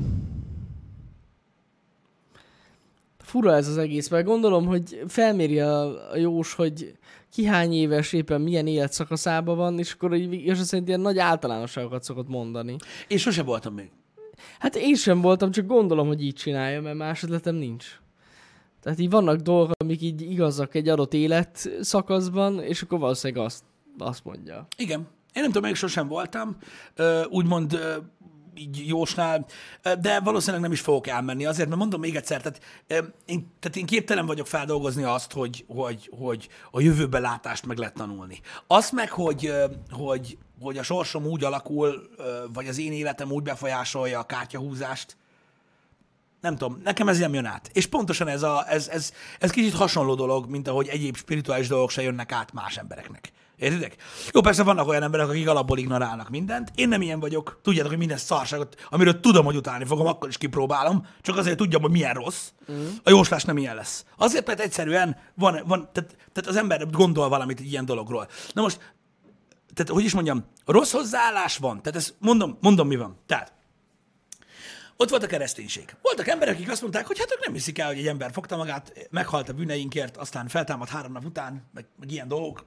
Fura ez az egész, mert gondolom, hogy felméri a, a jós, hogy ki hány éves, éppen milyen életszakaszában van, és akkor és azt szerint ilyen nagy általánosságokat szokott mondani. Én sose voltam még. Hát én sem voltam, csak gondolom, hogy így csinálja, mert más ötletem nincs. Tehát így vannak dolgok, amik így igazak egy adott életszakaszban, és akkor valószínűleg azt, azt mondja. Igen. Én nem tudom, még sosem voltam. Úgymond, így Jósnál, de valószínűleg nem is fogok elmenni azért, mert mondom még egyszer, tehát én, tehát én képtelen vagyok feldolgozni azt, hogy, hogy, hogy a jövőbe látást meg lehet tanulni. Azt meg, hogy, hogy, hogy a sorsom úgy alakul, vagy az én életem úgy befolyásolja a kártyahúzást, nem tudom, nekem ez nem jön át. És pontosan ez, a, ez, ez, ez kicsit hasonló dolog, mint ahogy egyéb spirituális dolgok se jönnek át más embereknek. Értitek? Jó, persze vannak olyan emberek, akik alapból ignorálnak mindent. Én nem ilyen vagyok. Tudjátok, hogy minden szarságot, amiről tudom, hogy utálni fogom, akkor is kipróbálom. Csak azért tudjam, hogy milyen rossz. Mm. A jóslás nem ilyen lesz. Azért, mert egyszerűen van, van tehát, tehát az ember gondol valamit egy ilyen dologról. Na most, tehát hogy is mondjam, rossz hozzáállás van. Tehát ezt mondom, mondom mi van. Tehát ott volt a kereszténység. Voltak emberek, akik azt mondták, hogy hát ők nem hiszik el, hogy egy ember fogta magát, meghalt a bűneinkért, aztán feltámadt három nap után, meg, meg ilyen dolgok.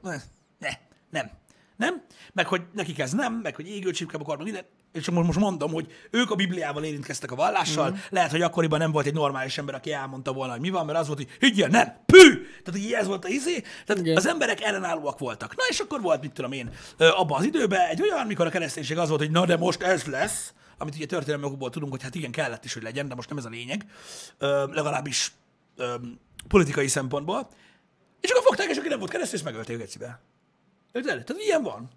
Ne, ne, nem. Nem? Meg hogy nekik ez nem, meg hogy égőcsipke akar, meg minden. És most, most mondom, hogy ők a Bibliával érintkeztek a vallással, mm. lehet, hogy akkoriban nem volt egy normális ember, aki elmondta volna, hogy mi van, mert az volt, hogy higgyél, nem, pű! Tehát, hogy ez volt a izé. Tehát Igen. az emberek ellenállóak voltak. Na és akkor volt, mit tudom én, abban az időben egy olyan, mikor a kereszténység az volt, hogy na de most ez lesz, amit ugye történelmi okokból tudunk, hogy hát igen, kellett is, hogy legyen, de most nem ez a lényeg, ö, legalábbis ö, politikai szempontból. És akkor fogták, és aki nem volt keresztény, és megölték egyszerűen. Érted? Tehát ilyen van.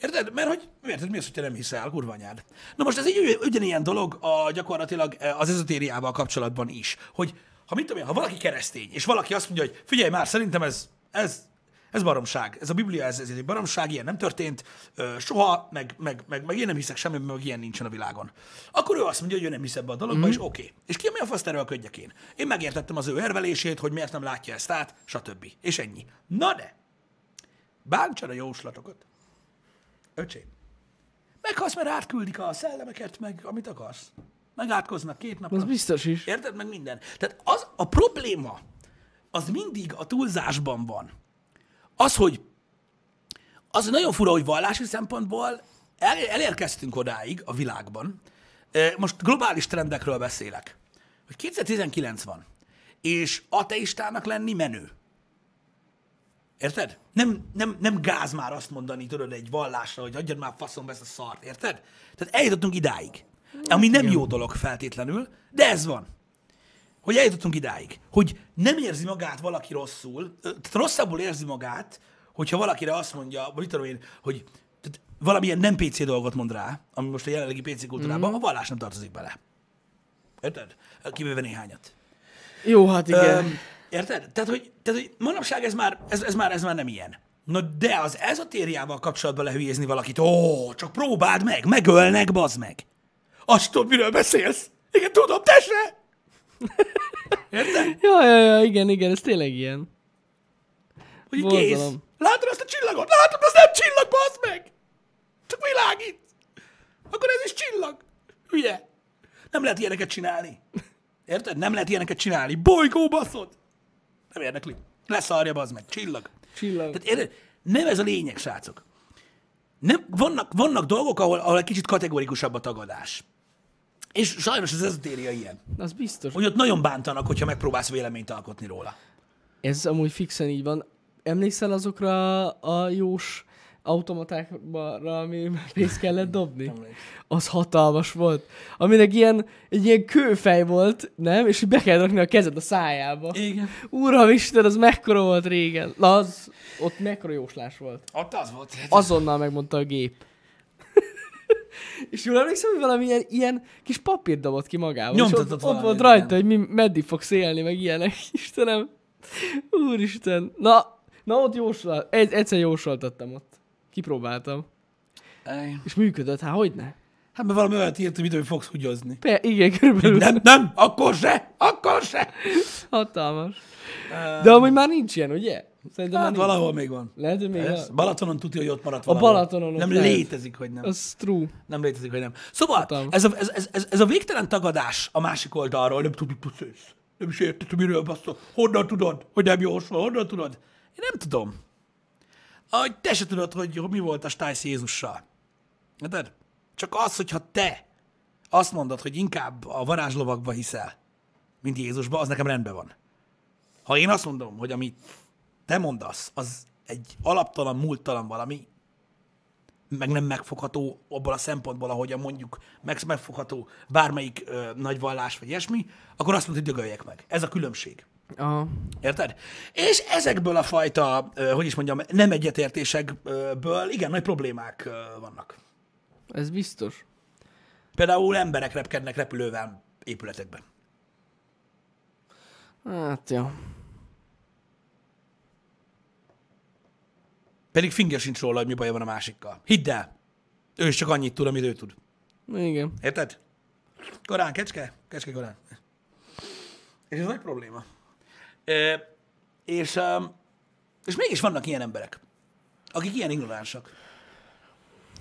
Érted? Mert hogy, érted, mi az, hogy te nem hiszel, kurva anyád. Na most ez egy ugyanilyen dolog a, gyakorlatilag az ezotériával kapcsolatban is, hogy ha mit tudom én, ha valaki keresztény, és valaki azt mondja, hogy figyelj már, szerintem ez, ez ez baromság. Ez a Biblia, ez, ez egy baromság, ilyen nem történt ö, soha, meg, meg, meg, meg én nem hiszek semmi, meg ilyen nincsen a világon. Akkor ő azt mondja, hogy ő nem hisz ebbe a dologba, mm-hmm. és oké. Okay. És ki mi a fasz erőlködjek én? Én megértettem az ő érvelését, hogy miért nem látja ezt át, stb. És ennyi. Na de, bántsad a jóslatokat. Öcsém. Meghalsz, mert átküldik a szellemeket, meg amit akarsz. Megátkoznak két napra. Az biztos is. Érted? Meg minden. Tehát az a probléma, az mindig a túlzásban van az, hogy az nagyon fura, hogy vallási szempontból el, elérkeztünk odáig a világban, most globális trendekről beszélek, hogy 2019 van, és ateistának lenni menő. Érted? Nem, nem, nem gáz már azt mondani, tudod, egy vallásra, hogy adjad már faszom ezt a szart, érted? Tehát eljutottunk idáig. Ami nem jó dolog feltétlenül, de ez van hogy eljutottunk idáig, hogy nem érzi magát valaki rosszul, tehát rosszabbul érzi magát, hogyha valakire azt mondja, vagy tudom én, hogy tehát valamilyen nem PC dolgot mond rá, ami most a jelenlegi PC kultúrában, mm. a vallás nem tartozik bele. Érted? Kivéve néhányat. Jó, hát igen. Ö, érted? Tehát, hogy, tehát, hogy manapság ez már, ez, ez, már, ez már nem ilyen. Na de az ezotériával kapcsolatban lehülyézni valakit, ó, csak próbáld meg, megölnek, bazd meg. Azt tudod, miről beszélsz? Igen, tudom, te se! Érted? Ja, ja, ja, igen, igen, ez tényleg ilyen. Hogy kész. Látod azt a csillagot? Látod, az nem csillag, bazd meg! Csak világít. Akkor ez is csillag. Hülye. Nem lehet ilyeneket csinálni. Érted? Nem lehet ilyeneket csinálni. Bolygó, baszod. Nem érdekli. Leszarja, bazd meg. Csillag. Csillag. Tehát érted? Nem ez a lényeg, srácok. Nem, vannak, vannak dolgok, ahol, ahol egy kicsit kategórikusabb a tagadás. És sajnos az ezotéria ilyen. Az biztos. Hogy ott nagyon bántanak, hogyha megpróbálsz véleményt alkotni róla. Ez amúgy fixen így van. Emlékszel azokra a jós automatákra, ami pénzt kellett dobni? Az hatalmas volt. Aminek ilyen, egy ilyen kőfej volt, nem? És be kell rakni a kezed a szájába. Igen. Uram Isten, az mekkora volt régen. Na, az, ott mekkora jóslás volt. Ott az volt. Azonnal megmondta a gép. És jól emlékszem, hogy valami ilyen, ilyen kis papír dobott ki magával. Nyomtatott ott, ott volt rajta, hogy mi, meddig fogsz élni, meg ilyenek. Istenem. Úristen. Na, na ott jósol, egy, egyszer jósoltattam ott. Kipróbáltam. Ej. És működött, hát hogy ne? Hát mert valami olyat írt, hogy fogsz húgyozni. Pe, igen, körülbelül. Nem, nem, akkor se, akkor se. Hatalmas. De amúgy már nincs ilyen, ugye? Szerintem hát valahol még van. Lehet, hogy még Ez, Balatonon tudja, hogy ott maradt valahol. A Balatonon Nem lehet. létezik, hogy nem. Az true. Nem létezik, hogy nem. Szóval ez a, ez, ez, ez, ez a végtelen tagadás a másik oldalról, nem tudjuk, hogy Nem is hogy miről baszol. Honnan tudod, hogy nem jósol? Honnan tudod? Én nem tudom. Ahogy te se tudod, hogy mi volt a stájsz Jézussal. Érted? Csak az, hogyha te azt mondod, hogy inkább a varázslovakba hiszel, mint Jézusba, az nekem rendben van. Ha én azt mondom, hogy amit te mondasz, az egy alaptalan, múlttalan valami, meg nem megfogható abból a szempontból, ahogyan mondjuk meg, megfogható bármelyik ö, nagy vallás vagy ilyesmi, akkor azt mondod, hogy dögöljek meg. Ez a különbség. Aha. Érted? És ezekből a fajta, hogy is mondjam, nem egyetértésekből igen nagy problémák vannak. Ez biztos. Például emberek repkednek repülővel épületekben. Hát, ja. Pedig finger sincs róla, hogy mi baja van a másikkal. Hidd el! Ő is csak annyit tud, amit ő tud. Igen. Érted? Korán, kecske? Kecske korán. És ez nagy probléma. És, um, és mégis vannak ilyen emberek, akik ilyen ignoránsak.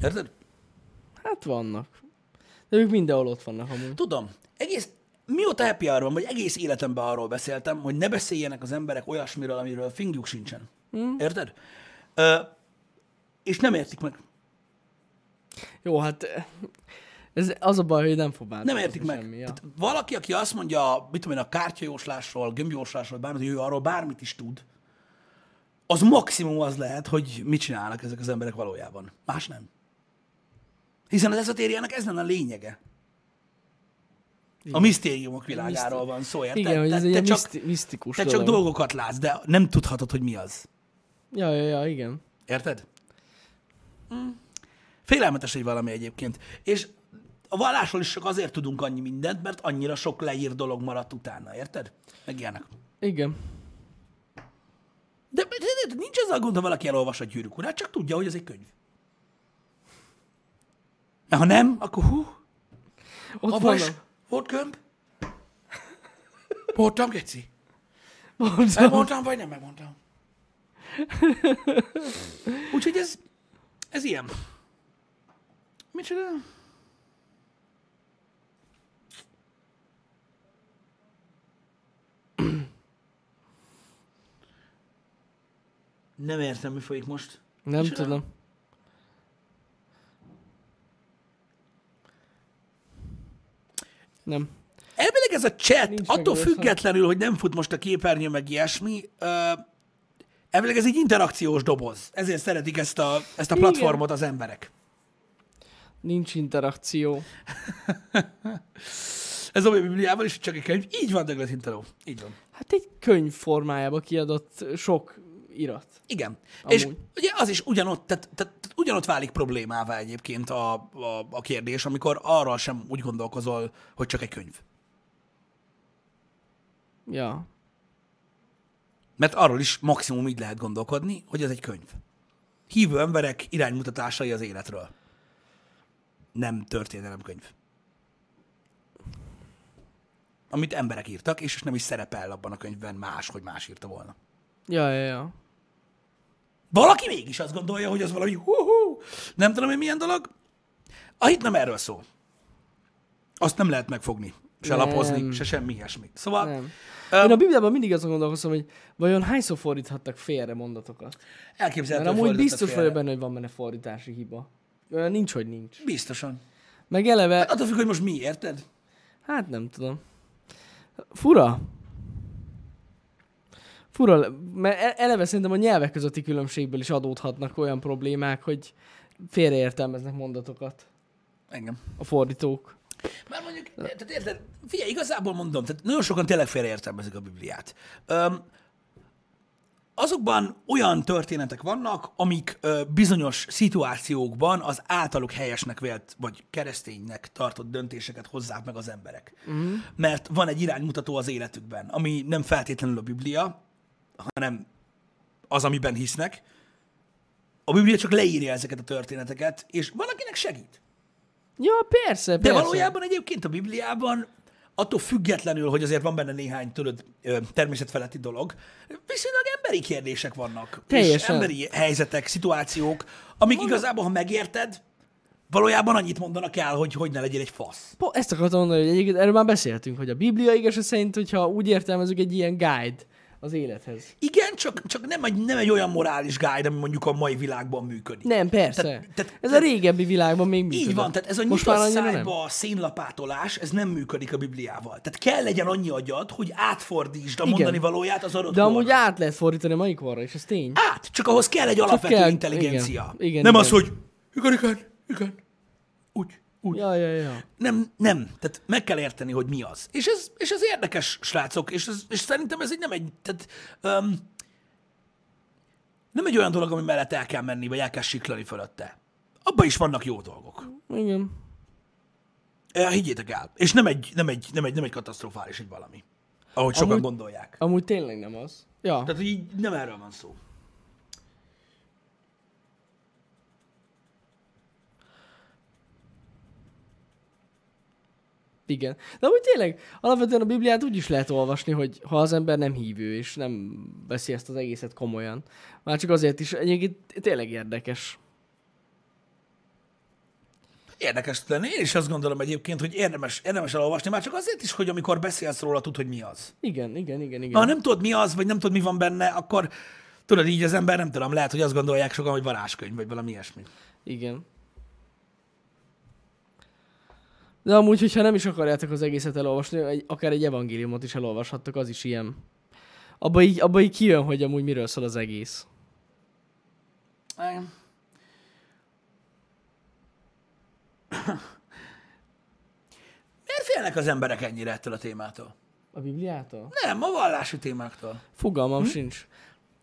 Érted? Hát vannak. De ők mindenhol ott vannak amúgy. Tudom. Egész, mióta happy hour van, vagy egész életemben arról beszéltem, hogy ne beszéljenek az emberek olyasmiről, amiről fingjuk sincsen. Mm. Érted? Ö, és nem értik meg. Jó, hát ez az a baj, hogy nem fog változni Nem értik meg. semmi. Ja. Tehát valaki, aki azt mondja, mit tudom én, a kártyajóslásról, gömbjóslásról, bármit, hogy ő arról bármit is tud, az maximum az lehet, hogy mit csinálnak ezek az emberek valójában. Más nem. Hiszen az ezotériának ez lenne a lényege. A misztériumok világáról van szó, érted? Igen, hogy te, ez te ilyen csak, miszti- misztikus te csak dolgokat látsz, de nem tudhatod, hogy mi az. Ja, ja, ja, igen. Érted? Mm. Félelmetes egy valami egyébként. És a vallásról is csak azért tudunk annyi mindent, mert annyira sok leír dolog maradt utána, érted? Meg ilyenek. Igen. De, de, de nincs ezzel gond, ha valaki elolvas a gyűrűk urát, csak tudja, hogy ez egy könyv. Mert ha nem, akkor hú, Ott abban is vannak. volt könyv. Voltam, Geci? Mondom. Megmondtam, vagy nem megmondtam? Úgyhogy ez, ez ilyen. Micsoda? Nem értem, mi folyik most. Nem Micsoda? tudom. Nem. Elvileg ez a chat, Nincs attól függetlenül, hogy nem fut most a képernyő, meg ilyesmi, uh, elvileg ez egy interakciós doboz. Ezért szeretik ezt a, ezt a Igen. platformot az emberek. Nincs interakció. Ez a Bibliában is csak egy könyv. Így van, Douglas Hinteró. Így van. Hát egy könyv formájába kiadott sok irat. Igen. Amúgy. És ugye az is ugyanott, tehát, tehát, tehát ugyanott válik problémává egyébként a, a, a kérdés, amikor arról sem úgy gondolkozol, hogy csak egy könyv. Ja. Mert arról is maximum így lehet gondolkodni, hogy ez egy könyv. Hívő emberek iránymutatásai az életről. Nem történelemkönyv. Amit emberek írtak, és nem is szerepel abban a könyvben más, hogy más írta volna. Ja, ja, ja. Valaki mégis azt gondolja, hogy az valami hú nem tudom, hogy milyen dolog. A hit nem erről szól. Azt nem lehet megfogni, se Nem. lapozni, se semmi ilyesmi. Szóval Nem. Ö, Én a Bibliában mindig azon gondolkozom, hogy vajon hányszor fordíthattak félre mondatokat. elképzelhető, Mert amúgy biztos vagyok benne, hogy van benne fordítási hiba. Nincs, hogy nincs. Biztosan. Meg eleve, Attól függ, hogy most mi, érted? hát nem tudom. Fura. Fura, mert e- eleve szerintem a nyelvek közötti különbségből is adódhatnak olyan problémák, hogy félreértelmeznek mondatokat Engem. a fordítók. Már mondjuk, tehát érted, figyelj, igazából mondom, tehát nagyon sokan tényleg félreértelmezik a Bibliát. Öm, azokban olyan történetek vannak, amik ö, bizonyos szituációkban az általuk helyesnek vélt, vagy kereszténynek tartott döntéseket hozzák meg az emberek. Uh-huh. Mert van egy iránymutató az életükben, ami nem feltétlenül a Biblia, hanem az, amiben hisznek. A Biblia csak leírja ezeket a történeteket, és valakinek segít. Ja, persze, De persze. valójában egyébként a Bibliában attól függetlenül, hogy azért van benne néhány ö, természetfeletti dolog, viszonylag emberi kérdések vannak. És Teljesen. emberi helyzetek, szituációk, amik igazából, ha megérted, valójában annyit mondanak el, hogy hogy ne legyél egy fasz. Po, ezt akartam mondani, hogy egyébként erről már beszéltünk, hogy a Biblia igaz szerint, hogyha úgy értelmezünk egy ilyen guide az élethez. Igen, csak, csak nem, egy, nem egy olyan morális guide, ami mondjuk a mai világban működik. Nem, persze. Tehát- tehát- ez a régebbi világban még működött. Így van, tehát ez a Most nyitott szájba szénlapátolás, ez nem működik a Bibliával. Tehát kell legyen annyi agyad, hogy átfordítsd a Igen. mondani valóját az adott De amúgy korra. át lehet fordítani a mai korra, és ez tény. át, csak ahhoz kell egy alapvető kell- intelligencia. igen, igen, nem igen. az, hogy Igen, igen, igen. Úgy, úgy. Ja, ja, ja. Nem, nem. Tehát meg kell érteni, hogy mi az. És ez, és ez érdekes, srácok, és, ez, és szerintem ez egy nem egy, tehát, um, nem egy olyan dolog, ami mellett el kell menni, vagy el kell siklani fölötte. Abban is vannak jó dolgok. Igen. Eh, Higgyétek el. És nem egy, nem egy, nem egy, nem egy katasztrofális egy valami. Ahogy sokan Amúgy- gondolják. Amúgy tényleg nem az. Ja, Tehát, így nem erről van szó. Igen. De amúgy tényleg, alapvetően a Bibliát úgy is lehet olvasni, hogy ha az ember nem hívő, és nem veszi ezt az egészet komolyan. Már csak azért is, egyébként tényleg érdekes. Érdekes tud lenni. Én is azt gondolom egyébként, hogy érdemes, érdemes elolvasni, már csak azért is, hogy amikor beszélsz róla, tud, hogy mi az. Igen, igen, igen, igen. Ha nem tudod, mi az, vagy nem tudod, mi van benne, akkor tudod, így az ember nem tudom, lehet, hogy azt gondolják sokan, hogy varázskönyv, vagy valami ilyesmi. Igen. De amúgy, hogyha nem is akarjátok az egészet elolvasni, egy, akár egy evangéliumot is elolvashattok, az is ilyen. Abba így, abba így kijön, hogy amúgy miről szól az egész. Miért félnek az emberek ennyire ettől a témától? A Bibliától? Nem, a vallási témáktól. Fogalmam hm? sincs.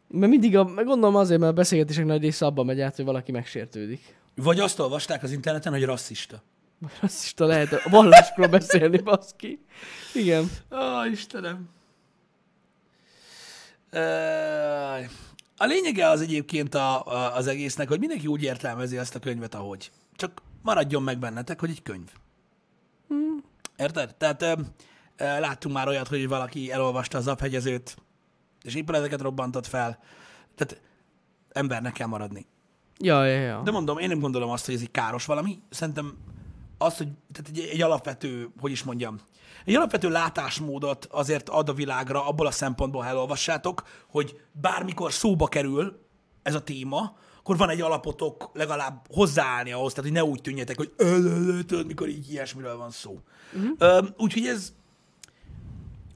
Mert mindig, a, meg gondolom azért, mert a beszélgetések nagy része abban megy át, hogy valaki megsértődik. Vagy azt olvasták az interneten, hogy rasszista. Azt is lehet a vallásról beszélni, baszki. Igen. Ó, Istenem. A lényege az egyébként a, a, az egésznek, hogy mindenki úgy értelmezi ezt a könyvet, ahogy. Csak maradjon meg bennetek, hogy egy könyv. Érted? Tehát ö, ö, láttunk már olyat, hogy valaki elolvasta az aphegyezőt, és épületeket robbantott fel. Tehát embernek kell maradni. Ja, ja, ja. De mondom, én nem gondolom azt, hogy ez egy káros valami. Szerintem az, hogy tehát egy, egy alapvető, hogy is mondjam, egy alapvető látásmódot azért ad a világra abból a szempontból, ha elolvassátok, hogy bármikor szóba kerül ez a téma, akkor van egy alapotok legalább hozzáállni ahhoz, tehát hogy ne úgy tűnjetek, hogy tudod, mikor így ilyesmiről van szó. Uh-huh. Úgyhogy ez,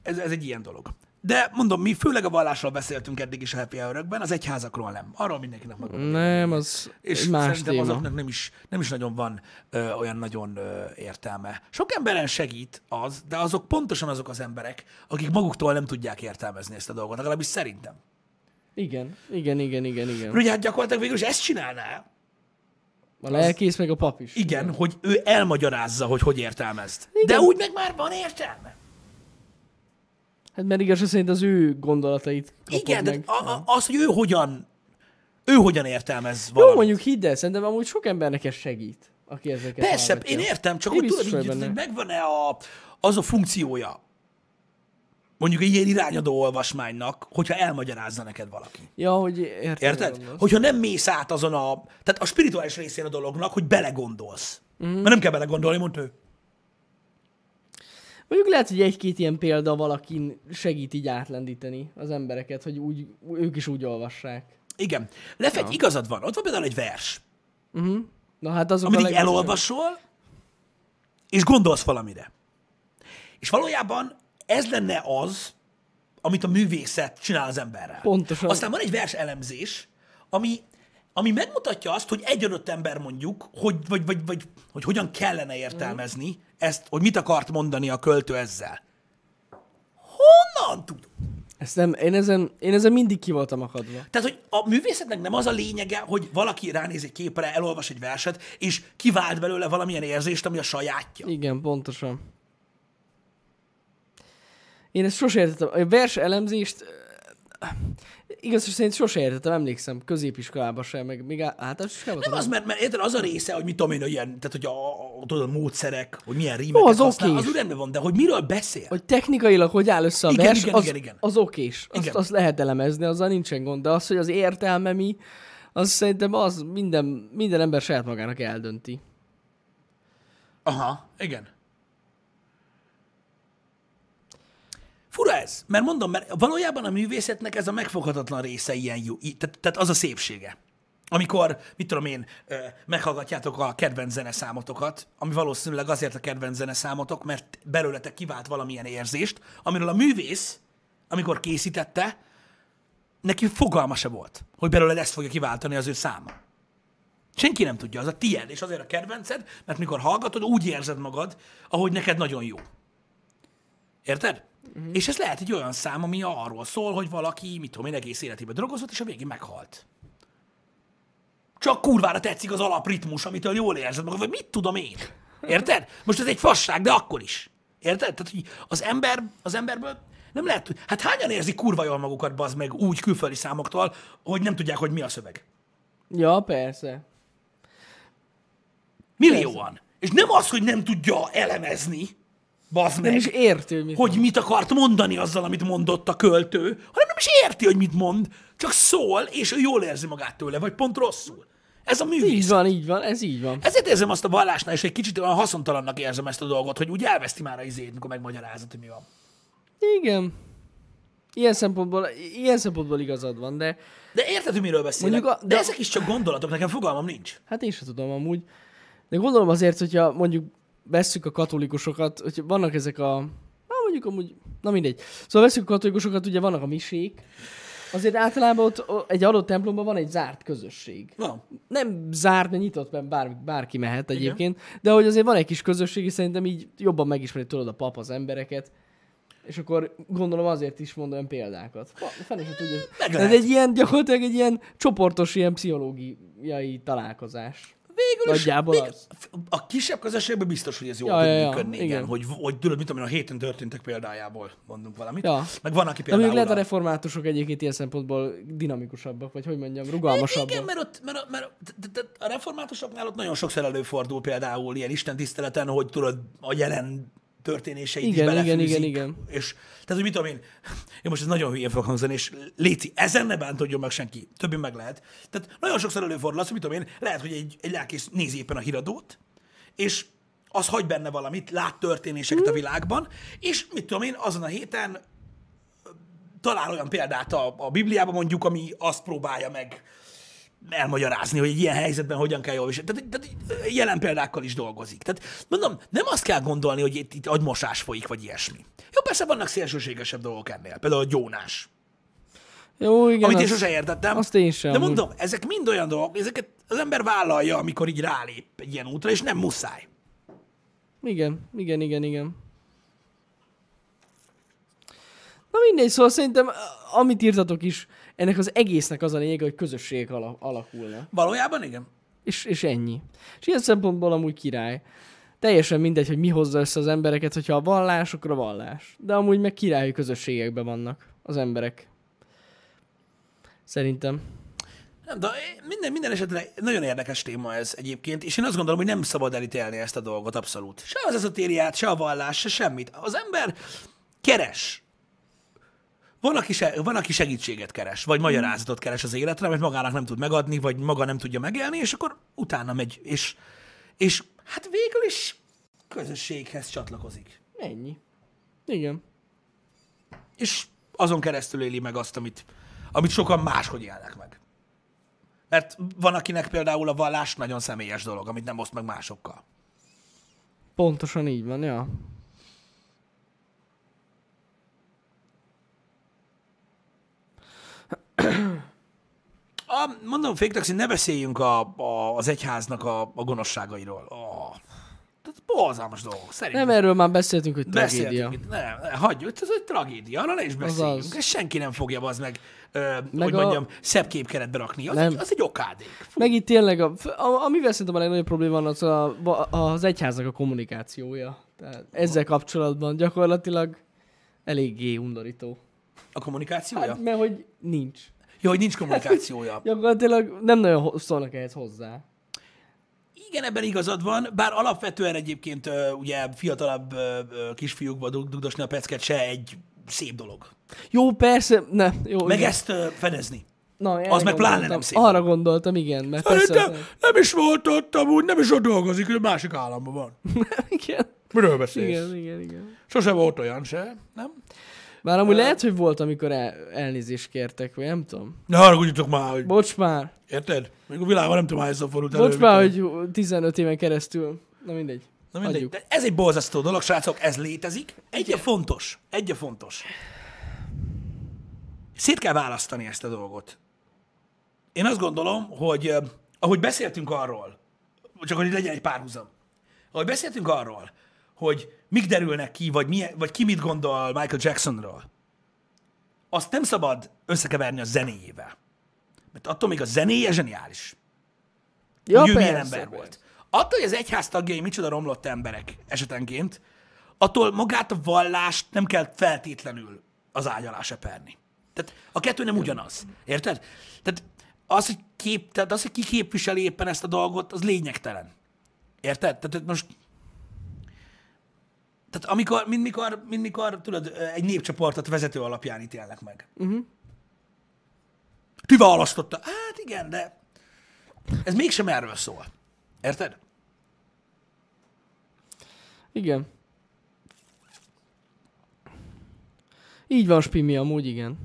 ez, ez egy ilyen dolog. De mondom, mi főleg a vallásról beszéltünk eddig is a Happy hour az egyházakról nem. Arról mindenkinek maga. Nem, az És más szerintem téma. azoknak nem is, nem is nagyon van ö, olyan nagyon ö, értelme. Sok emberen segít az, de azok pontosan azok az emberek, akik maguktól nem tudják értelmezni ezt a dolgot, legalábbis szerintem. Igen, igen, igen, igen, igen. Ugye hát gyakorlatilag végül is ezt csinálná. A lelkész meg a pap is. Igen, hogy ő elmagyarázza, hogy hogy értelmezt. De úgy meg már van értelme. Hát mert igaz, szerint az ő gondolatait Igen, de meg. a, a, az, hogy ő hogyan, ő hogyan értelmez Jó, valamit. mondjuk hidd el, szerintem amúgy sok embernek ez segít, aki ezeket Persze, hallgatja. én értem, csak Én hogy tudod, így, hogy megvan-e a, az a funkciója, mondjuk egy ilyen irányadó olvasmánynak, hogyha elmagyarázza neked valaki. Ja, hogy értem. Érted? Hogyha nem mész át azon a, tehát a spirituális részén a dolognak, hogy belegondolsz. Mm. Mert nem kell belegondolni, mondta ő. Mondjuk lehet, hogy egy-két ilyen példa valakin segít így átlendíteni az embereket, hogy úgy, ők is úgy olvassák. Igen. Lefegy, ja. igazad van. Ott van például egy vers, Na hát azok amit a így elolvasol, és gondolsz valamire. És valójában ez lenne az, amit a művészet csinál az emberrel. Pontosan. Aztán van egy vers elemzés, ami, ami megmutatja azt, hogy egy adott ember mondjuk, hogy, vagy, vagy, vagy, hogy hogyan kellene értelmezni ezt, hogy mit akart mondani a költő ezzel. Honnan tud? Ezt nem, én ezen, én ezen mindig ki voltam akadva. Tehát, hogy a művészetnek nem az a lényege, hogy valaki ránéz egy képre, elolvas egy verset, és kivált belőle valamilyen érzést, ami a sajátja. Igen, pontosan. Én ezt sose értettem. A vers elemzést igaz, hogy szerint sose értettem, emlékszem, középiskolában sem, meg még általános iskolában. Nem az, mert, mert érted, az a része, hogy mit tudom én, ilyen, tehát hogy a, a, tudod, a módszerek, hogy milyen rímeket Jó, az használ, az úgy rendben van, de hogy miről beszél? Hogy technikailag hogy áll össze a Igen, vers, igen, az, igen, igen. az okés. Azt, Igen. azt lehet elemezni, azzal nincsen gond. De az, hogy az értelme mi, az szerintem az minden, minden ember saját magának eldönti. Aha, igen. Fura ez, mert mondom, mert valójában a művészetnek ez a megfoghatatlan része ilyen jó, tehát, tehát az a szépsége. Amikor, mit tudom én, meghallgatjátok a kedvenc zeneszámotokat, ami valószínűleg azért a kedvenc zeneszámotok, mert belőletek kivált valamilyen érzést, amiről a művész, amikor készítette, neki fogalma se volt, hogy belőled ezt fogja kiváltani az ő száma. Senki nem tudja, az a tied, és azért a kedvenced, mert mikor hallgatod, úgy érzed magad, ahogy neked nagyon jó. Érted? Uh-huh. És ez lehet egy olyan szám, ami arról szól, hogy valaki, mit tudom én, egész életében drogozott, és a végén meghalt. Csak kurvára tetszik az alapritmus, amitől jól érzed magad, vagy mit tudom én. Érted? Most ez egy fasság, de akkor is. Érted? Tehát, hogy az ember, az emberből nem lehet, hát hányan érzik kurva jól magukat, bazd meg, úgy külföldi számoktól, hogy nem tudják, hogy mi a szöveg. Ja, persze. Millióan. És nem az, hogy nem tudja elemezni, bazd meg, Nem is értő, mit hogy mit akart mondani azzal, amit mondott a költő, hanem nem is érti, hogy mit mond, csak szól, és ő jól érzi magát tőle, vagy pont rosszul. Ez a Így művész. van, így van, ez így van. Ezért érzem azt a vallásnál, és egy kicsit olyan haszontalannak érzem ezt a dolgot, hogy úgy elveszti már a izét, mikor megmagyarázod, hogy mi van. Igen. Ilyen szempontból, ilyen szempontból igazad van, de De érted, hogy miről beszélek? Mondjuk a- de, de- ezek is csak gondolatok, nekem fogalmam nincs. hát én sem tudom amúgy. De gondolom azért, hogyha mondjuk vesszük a katolikusokat, hogy vannak ezek a... Hát mondjuk amúgy... Na mindegy. Szóval vesszük a katolikusokat, ugye vannak a misék. Azért általában ott egy adott templomban van egy zárt közösség. Van. Nem zárt, mert nyitott, mert bár, bárki mehet egyébként, de hogy azért van egy kis közösség, és szerintem így jobban megismeri tudod a pap az embereket. És akkor gondolom azért is mond olyan példákat. Fene se tudja. Ez egy ilyen, gyakorlatilag egy ilyen csoportos, ilyen pszichológiai találkozás. Végül is, Nagyjából még az. a kisebb közösségben biztos, hogy ez jól Ja, tud ja, ja, működni, igen. igen. Hogy, hogy tudod, mit tudom én, a héten történtek példájából mondunk valamit. Ja. Meg van, aki De például... mondjuk lehet a reformátusok egyébként ilyen szempontból dinamikusabbak, vagy hogy mondjam, rugalmasabbak. Igen, mert, ott, mert, mert t- t- t- a reformátusoknál ott nagyon sokszor előfordul például ilyen istentiszteleten, hogy tudod, a jelen történéseit Igen, is igen, igen, igen. És, tehát, hogy mit tudom én, én most ez nagyon hülyén fog hangzani, és Léci, ezen ne bántodjon meg senki, többi meg lehet. Tehát nagyon sokszor előfordul az, hogy mit tudom én, lehet, hogy egy, egy lelkész nézi éppen a híradót, és az hagy benne valamit, lát történéseket a világban, és mit tudom én, azon a héten talál olyan példát a, a Bibliában mondjuk, ami azt próbálja meg elmagyarázni, hogy egy ilyen helyzetben hogyan kell jól viselni. Tehát, tehát jelen példákkal is dolgozik. Tehát mondom, nem azt kell gondolni, hogy itt, itt agymosás folyik, vagy ilyesmi. Jó, persze vannak szélsőségesebb dolgok ennél. Például a gyónás. Jó, igen, Amit én sose értettem. azt én sem, De mondom, ezek mind olyan dolgok, ezeket az ember vállalja, amikor így rálép egy ilyen útra, és nem muszáj. Igen, igen, igen, igen. Na mindegy, szóval szerintem, amit írtatok is, ennek az egésznek az a lényeg, hogy közösségek ala- alakulnak. Valójában igen. És, és ennyi. És ilyen szempontból amúgy király. Teljesen mindegy, hogy mi hozza össze az embereket, hogyha a vallás, akkor a vallás. De amúgy meg királyi közösségekben vannak az emberek. Szerintem. Nem, de minden, minden esetre nagyon érdekes téma ez egyébként, és én azt gondolom, hogy nem szabad elítélni ezt a dolgot abszolút. Se az ezotériát, se a vallás, se semmit. Az ember keres. Van aki, se, van, aki segítséget keres, vagy magyarázatot keres az életre, mert magának nem tud megadni, vagy maga nem tudja megélni, és akkor utána megy, és, és hát végül is közösséghez csatlakozik. Ennyi. Igen. És azon keresztül éli meg azt, amit, amit sokan máshogy élnek meg. Mert van, akinek például a vallás nagyon személyes dolog, amit nem oszt meg másokkal. Pontosan így van, ja. Mondom, Fake Taxi, ne beszéljünk a, a, az egyháznak a, a gonoszságairól. Oh. Tehát borzalmas dolgok, szerintem. Nem erről már beszéltünk, hogy tragédia. Beszéltünk. Nem, ne, hagyjuk, ez egy tragédia, arra ne is beszéljünk. az. Ezt senki nem fogja az meg, ö, Meg hogy a- mondjam, szebb képkeretbe rakni. Az, Nem. egy, az egy okádék. Fú, Meg itt tényleg, a, a, amivel szerintem a legnagyobb probléma van, az a, az egyháznak a kommunikációja. Tehát ezzel kapcsolatban gyakorlatilag eléggé undorító. a kommunikációja? Hát, mert hogy nincs. Jó, hogy nincs kommunikációja. Gyakorlatilag nem nagyon szólnak ehhez hozzá. Igen, ebben igazad van, bár alapvetően egyébként ugye fiatalabb kisfiúkba dug- dugdosni a pecket se egy szép dolog. Jó, persze, ne, jó. Meg igen. ezt fedezni. Na, az meg pláne nem szép. Arra gondoltam, igen, mert persze... Szerintem nem is volt ott amúgy, nem is ott dolgozik, ő másik államban van. igen, Miről beszélsz? igen, igen, igen. Sose volt olyan se, nem? Bár amúgy lehet, hogy volt, amikor el, elnézést kértek, vagy nem tudom. Ne haragudjatok már, hogy... Bocs már, Érted? Még a világban nem tudom, hányszor fordult bocs elő, már, mikor- hogy 15 éven keresztül. Na mindegy. Na mindegy. Adjuk. De ez egy borzasztó dolog, srácok, ez létezik. Egy a fontos, egy a fontos. Szét kell választani ezt a dolgot. Én azt gondolom, hogy ahogy beszéltünk arról, csak hogy legyen egy párhuzam, ahogy beszéltünk arról, hogy mik derülnek ki, vagy, milyen, vagy ki mit gondol Michael Jacksonról, azt nem szabad összekeverni a zenéjével. Mert attól még a zenéje zseniális. Ja, hogy ő milyen ember persze. volt. Attól, hogy az egyház tagjai micsoda romlott emberek esetenként, attól magát a vallást nem kell feltétlenül az ágy alá seperni. Tehát a kettő nem ugyanaz. Érted? Tehát az, hogy, kép, tehát az, hogy ki képviseli éppen ezt a dolgot, az lényegtelen. Érted? Tehát most tehát amikor, mint mikor, mint mikor, tudod, egy népcsoportot vezető alapján ítélnek meg. Uh-huh. Ti választotta. Hát igen, de ez mégsem erről szól. Érted? Igen. Így van, Spimi, amúgy igen.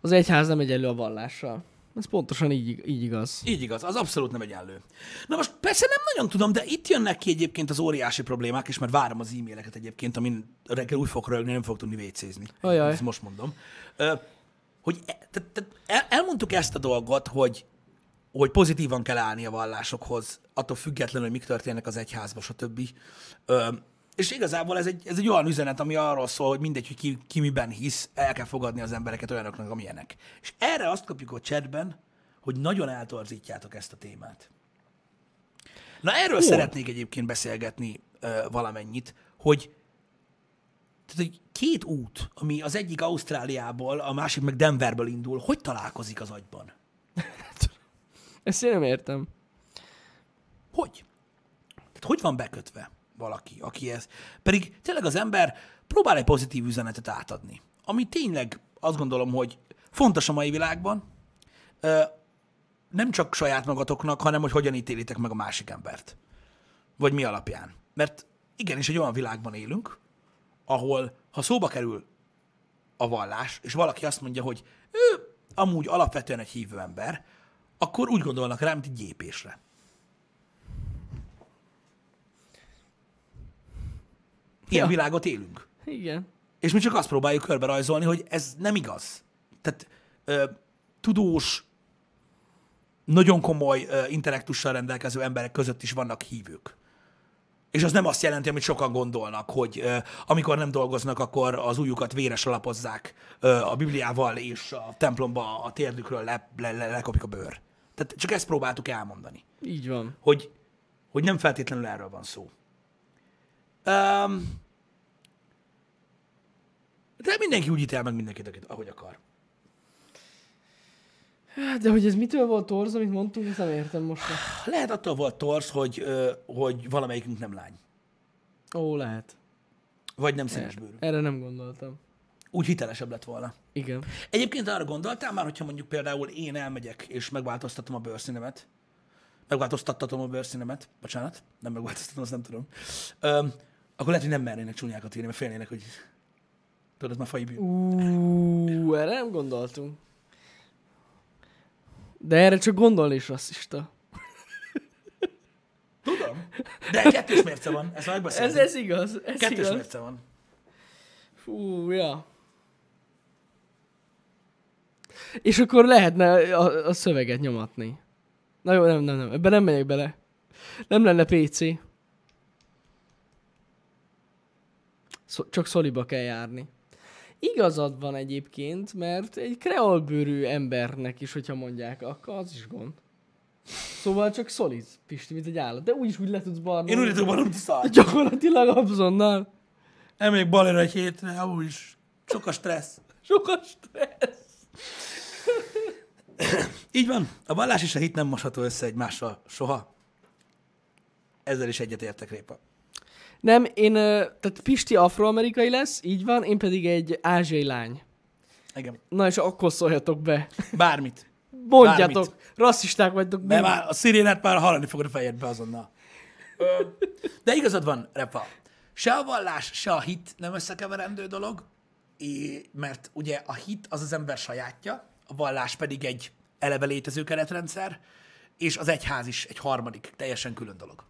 Az egyház nem egyenlő a vallással. Ez pontosan így, így igaz. Így igaz, az abszolút nem egyenlő. Na most persze nem nagyon tudom, de itt jönnek ki egyébként az óriási problémák, és mert várom az e-maileket egyébként, amin reggel úgy fog rögni, nem fog tudni vécézni. Ajaj. Ezt most mondom. Ö, hogy e, tehát, tehát el, elmondtuk ezt a dolgot, hogy, hogy pozitívan kell állni a vallásokhoz, attól függetlenül, hogy mik történnek az egyházban, stb. Ö, és igazából ez egy, ez egy olyan üzenet, ami arról szól, hogy mindegy, hogy ki, ki miben hisz, el kell fogadni az embereket olyanoknak, amilyenek. És erre azt kapjuk a chatben, hogy nagyon eltorzítjátok ezt a témát. Na erről Hol? szeretnék egyébként beszélgetni ö, valamennyit, hogy tehát, hogy két út, ami az egyik Ausztráliából, a másik meg Denverből indul, hogy találkozik az agyban? Ezt én nem értem. Hogy? Tehát hogy van bekötve valaki, aki ez? Pedig tényleg az ember próbál egy pozitív üzenetet átadni, ami tényleg azt gondolom, hogy fontos a mai világban, nem csak saját magatoknak, hanem hogy hogyan ítélitek meg a másik embert. Vagy mi alapján. Mert igenis egy olyan világban élünk, ahol ha szóba kerül a vallás, és valaki azt mondja, hogy ő amúgy alapvetően egy hívő ember, akkor úgy gondolnak rá, mint egy gyépésre. Ilyen Ja. világot élünk. Igen. És mi csak azt próbáljuk körbe rajzolni, hogy ez nem igaz. Tehát ö, tudós, nagyon komoly ö, intellektussal rendelkező emberek között is vannak hívők. És az nem azt jelenti, amit sokan gondolnak, hogy ö, amikor nem dolgoznak, akkor az ujjukat véres alapozzák ö, a Bibliával, és a templomba a térdükről le, le, le, lekopik a bőr. Tehát csak ezt próbáltuk elmondani Így van. hogy, hogy nem feltétlenül erről van szó. Um, de mindenki úgy ítél meg mindenkit, akit- ahogy akar. Hát, De hogy ez mitől volt torz, amit mondtunk, ezt nem értem most. Lehet attól volt torz, hogy, hogy valamelyikünk nem lány. Ó, lehet. Vagy nem színesbőrű. Erre nem gondoltam. Úgy hitelesebb lett volna. Igen. Egyébként arra gondoltál már, hogyha mondjuk például én elmegyek és megváltoztatom a bőrszínemet, megváltoztattatom a bőrszínemet, bocsánat, nem megváltoztatom, azt nem tudom, Öm, akkor lehet, hogy nem mernének csúnyákat írni, mert félnének, hogy tudod, már fai bűn. Ú, erre nem gondoltunk. De erre csak gondolni is rasszista. Tudom. De kettős mérce van, ezt már Ez, ez igaz, ez Kettős igaz. mérce van. Fú, ja. És akkor lehetne a, a szöveget nyomatni. Na jó, nem, nem, nem, ebben nem megyek bele. Nem lenne PC. Szó, csak szoliba kell járni. Igazad van egyébként, mert egy kreolbőrű embernek is, hogyha mondják, akkor az is gond. Szóval csak szoliz, Pisti, mint egy állat. De úgyis úgy le tudsz barnulni. Én úgy tudom, hogy szar. Gyakorlatilag abzonnal. Elmegyek balera egy hétre, amúgy is. Sok a stressz. Sokat stressz. Így van. A vallás és a hit nem mosható össze egymással soha. Ezzel is egyetértek, Répa. Nem, én, tehát Pisti afroamerikai lesz, így van, én pedig egy ázsiai lány. Igen. Na és akkor szóljatok be. Bármit. Mondjátok, Bármit. rasszisták vagytok. Mert mind- már a szirénát már hallani fogod a fejedbe azonnal. De igazad van, Repa. Se a vallás, se a hit nem összekeverendő dolog, mert ugye a hit az az ember sajátja, a vallás pedig egy eleve létező keretrendszer, és az egyház is egy harmadik, teljesen külön dolog.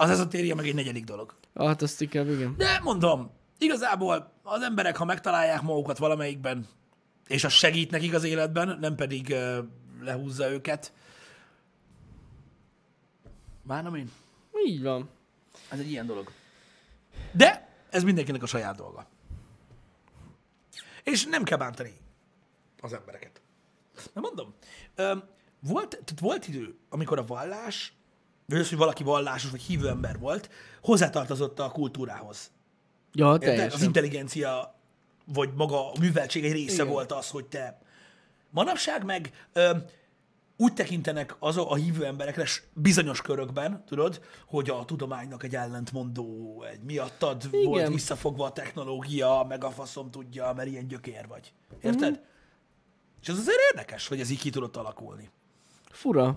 Az ezotéria meg egy negyedik dolog. Hát azt inkább, igen. De mondom, igazából az emberek, ha megtalálják magukat valamelyikben, és az segít nekik az életben, nem pedig uh, lehúzza őket, Bánom én? Így van. Ez egy ilyen dolog. De ez mindenkinek a saját dolga. És nem kell bántani az embereket. Na mondom, volt, tehát volt idő, amikor a vallás, vagy az, hogy valaki vallásos vagy hívő ember volt, hozzátartozott a kultúrához. Ja, Érted? Az teljesen. intelligencia, vagy maga a műveltség egy része Igen. volt az, hogy te... Manapság meg ö, úgy tekintenek az a, hívő emberekre bizonyos körökben, tudod, hogy a tudománynak egy ellentmondó, egy miattad Igen. volt visszafogva a technológia, meg a faszom tudja, mert ilyen gyökér vagy. Érted? Mm. És ez azért érdekes, hogy ez így ki tudott alakulni. Fura.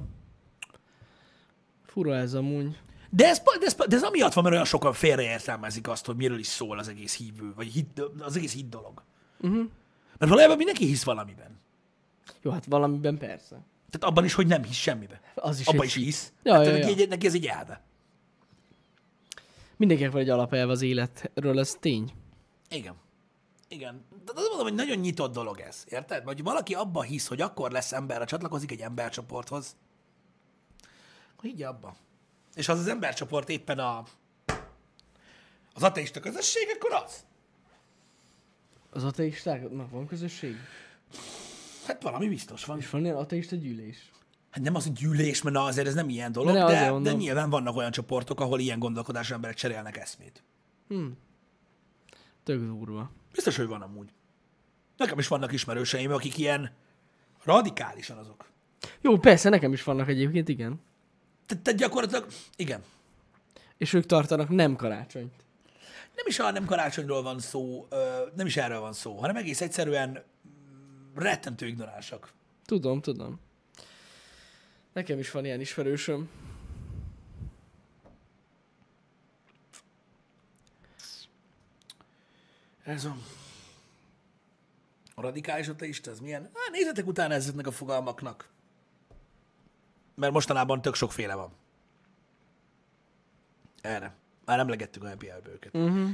Fura ez amúgy. De ez, de, ez, de ez amiatt van, mert olyan sokan félreértelmezik azt, hogy miről is szól az egész hívő, vagy hit, az egész hit dolog. Uh-huh. Mert valójában mindenki hisz valamiben. Jó, hát valamiben persze. Tehát abban is, hogy nem hisz semmiben. Az is Abban is hit. hisz. Ja, hát ja, neki, ja. Neki ez egy elve. Mindenkinek van egy alapelv az életről, ez tény. Igen. Igen. De azt mondom, hogy nagyon nyitott dolog ez. Érted? Vagy valaki abba hisz, hogy akkor lesz ember, ha csatlakozik egy embercsoporthoz, higgye abba. És az az embercsoport éppen a, az ateista közösség, akkor az. Az ateistáknak van közösség? Hát valami biztos van. És van ilyen ateista gyűlés? Hát nem az, hogy gyűlés, mert na, azért ez nem ilyen dolog, De de, de, nyilván vannak olyan csoportok, ahol ilyen gondolkodású emberek cserélnek eszmét. Tök durva. Biztos, hogy van amúgy. Nekem is vannak ismerőseim, akik ilyen radikálisan azok. Jó, persze, nekem is vannak egyébként, igen. Tehát te gyakorlatilag, igen, És ők tartanak nem karácsonyt. nem is a nem karácsonyról van szó, nem is erről van szó, hanem egész egyszerűen mm, rettentő ignoránsak. Tudom, tudom. Nekem is van ilyen ismerősöm. Ez a... A radikális ateista, ez milyen? Hát nézzetek utána ezeknek a fogalmaknak. Mert mostanában tök sokféle van. Erre. Már emlegettük happy hour őket. Uh-huh.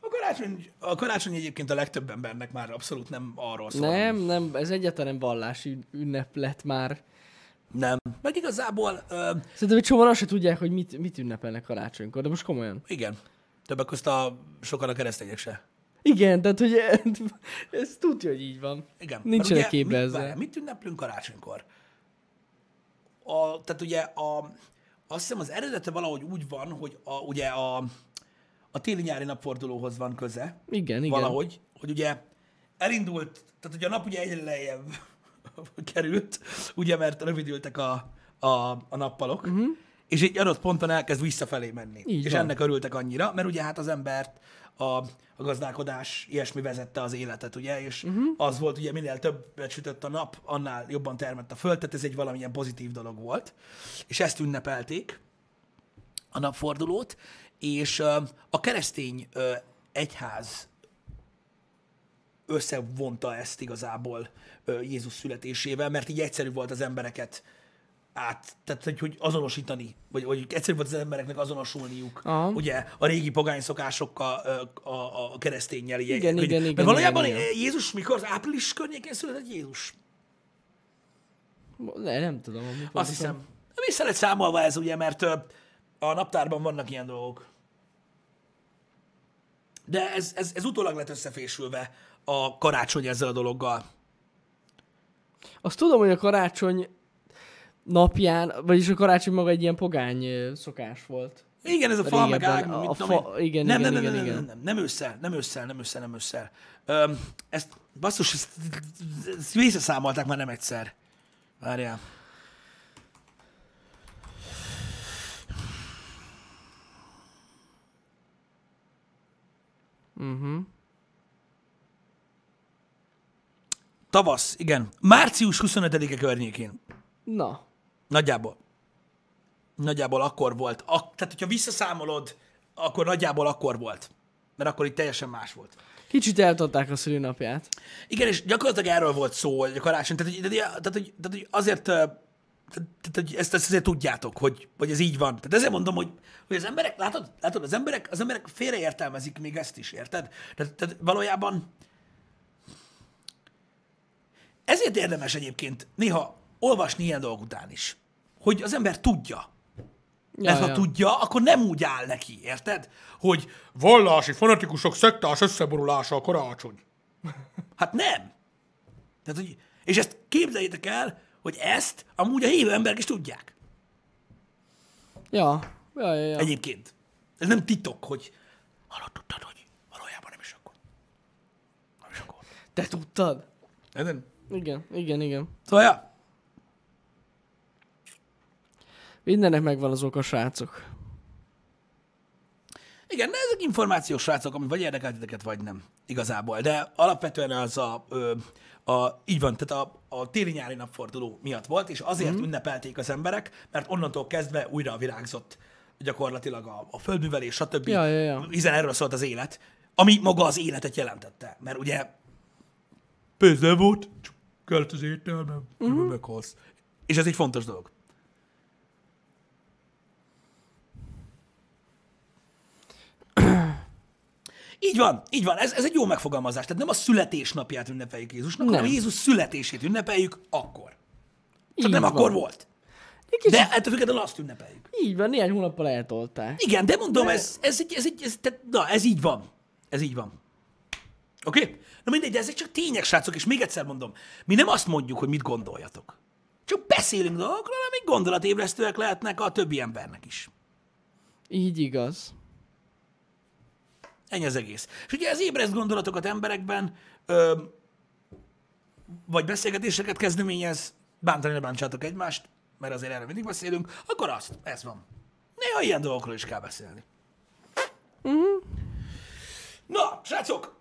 A, karácsony, a karácsony egyébként a legtöbb embernek már abszolút nem arról szól. Nem, nem, ez egyáltalán vallási ünnep lett már. Nem. Meg igazából, ö, Szerintem egy csomóan azt se tudják, hogy mit, mit ünnepelnek karácsonykor, de most komolyan. igen. Többek között a sokan a keresztények se. Igen, tehát hogy ez tudja, hogy így van. Igen. Nincsenek képbe mit, ezzel. Mit ünneplünk karácsonykor? A, tehát ugye a, azt hiszem az eredete valahogy úgy van, hogy a, ugye a, a téli-nyári napfordulóhoz van köze. Igen, igen. Valahogy, hogy ugye elindult, tehát ugye a nap ugye egyre lejjebb került, ugye mert rövidültek a, a, a nappalok, uh-huh. és egy adott ponton elkezd visszafelé menni. Így és van. ennek örültek annyira, mert ugye hát az embert a, a gazdálkodás ilyesmi vezette az életet, ugye, és uh-huh. az volt ugye minél többet sütött a nap, annál jobban termett a föld, tehát ez egy valamilyen pozitív dolog volt, és ezt ünnepelték, a napfordulót, és ö, a keresztény ö, egyház összevonta ezt igazából ö, Jézus születésével, mert így egyszerű volt az embereket át, tehát hogy, hogy azonosítani, vagy, vagy egyszerű volt az embereknek azonosulniuk, Aha. ugye a régi pogány szokásokkal, ö, a, a keresztényel. Így, Igen, hogy, igen, mert igen, valójában igen, igen. Jézus mikor? Az április környékén született Jézus? Ne, nem tudom. Azt hiszem. Vissza lett számolva ez ugye, mert a naptárban vannak ilyen dolgok. De ez, ez, ez utólag lett összefésülve a karácsony ezzel a dologgal. Azt tudom, hogy a karácsony napján, vagyis a karácsony maga egy ilyen pogány szokás volt. Igen, ez a fa, meg ág, a tudom fa- igen, nem, igen, nem, igen, nem, nem, igen. nem, nem, nem ősszel, nem ősszel, nem ősszel, nem ősszel. Öm, ezt, basszus, ezt, ezt visszaszámolták már nem egyszer. Várjál. Uh-huh. Tavasz, igen. Március 25-e környékén. Na, Nagyjából. Nagyjából akkor volt. A, tehát, hogyha visszaszámolod, akkor nagyjából akkor volt. Mert akkor itt teljesen más volt. kicsit eltadták a szülőnapját. Igen, és gyakorlatilag erről volt szó, hogy a karácsony. Tehát, hogy, tehát, hogy- tehát, hogy, azért, tehát, hogy ezt, ezt azért tudjátok, hogy, hogy ez így van. Tehát ezért mondom, hogy, hogy az emberek, látod, látod az, emberek, az emberek félreértelmezik még ezt is, érted? Tehát, tehát valójában ezért érdemes egyébként néha olvasni ilyen dolgok után is, hogy az ember tudja, Ja, Mert ha ja. tudja, akkor nem úgy áll neki, érted? Hogy vallási fanatikusok szektás összeborulása a karácsony. Hát nem. Tehát, hogy, és ezt képzeljétek el, hogy ezt amúgy a hívő emberek is tudják. Ja, ja, ja. ja. Egyébként. Ez nem titok, hogy hallod, tudtad, hogy valójában nem is akkor. Nem is akkor. Te tudtad? Nem. Igen, igen, igen. Szóval, ja. Mindennek megvan az oka, srácok. Igen, de ezek információs srácok, ami vagy érdekel titeket, vagy nem. Igazából. De alapvetően az a, ö, a így van, tehát a, a téli-nyári napforduló miatt volt, és azért mm. ünnepelték az emberek, mert onnantól kezdve újra virágzott gyakorlatilag a, a földművelés, stb. Ja, ja, ja. Hiszen erről szólt az élet, ami maga az életet jelentette. Mert ugye pénzzel volt, csak kellett az ételmem, mm. meghalsz. És ez egy fontos dolog. Így van, így van. Ez, ez egy jó megfogalmazás. Tehát nem a születésnapját ünnepeljük Jézusnak, hanem Nem. Jézus születését ünnepeljük akkor. Csak Így nem van. akkor volt. Kicsit, De ettől függetlenül azt ünnepeljük. Így van, néhány hónappal eltolták. Igen, de mondom, ez, ez, egy, ez, egy, ez, tehát, na, ez így van. Ez így van. Oké? Okay? Na mindegy, de ezek csak tények, srácok, és még egyszer mondom, mi nem azt mondjuk, hogy mit gondoljatok. Csak beszélünk dolgokról, amik gondolatébresztőek lehetnek a többi embernek is. Így igaz. Ennyi az egész. És ugye ez ébreszt gondolatokat emberekben, ö, vagy beszélgetéseket kezdeményez, bántani ne bántsátok egymást, mert azért erről mindig beszélünk, akkor azt, ez van. Néha ilyen dolgokról is kell beszélni. Uh-huh. Na, srácok,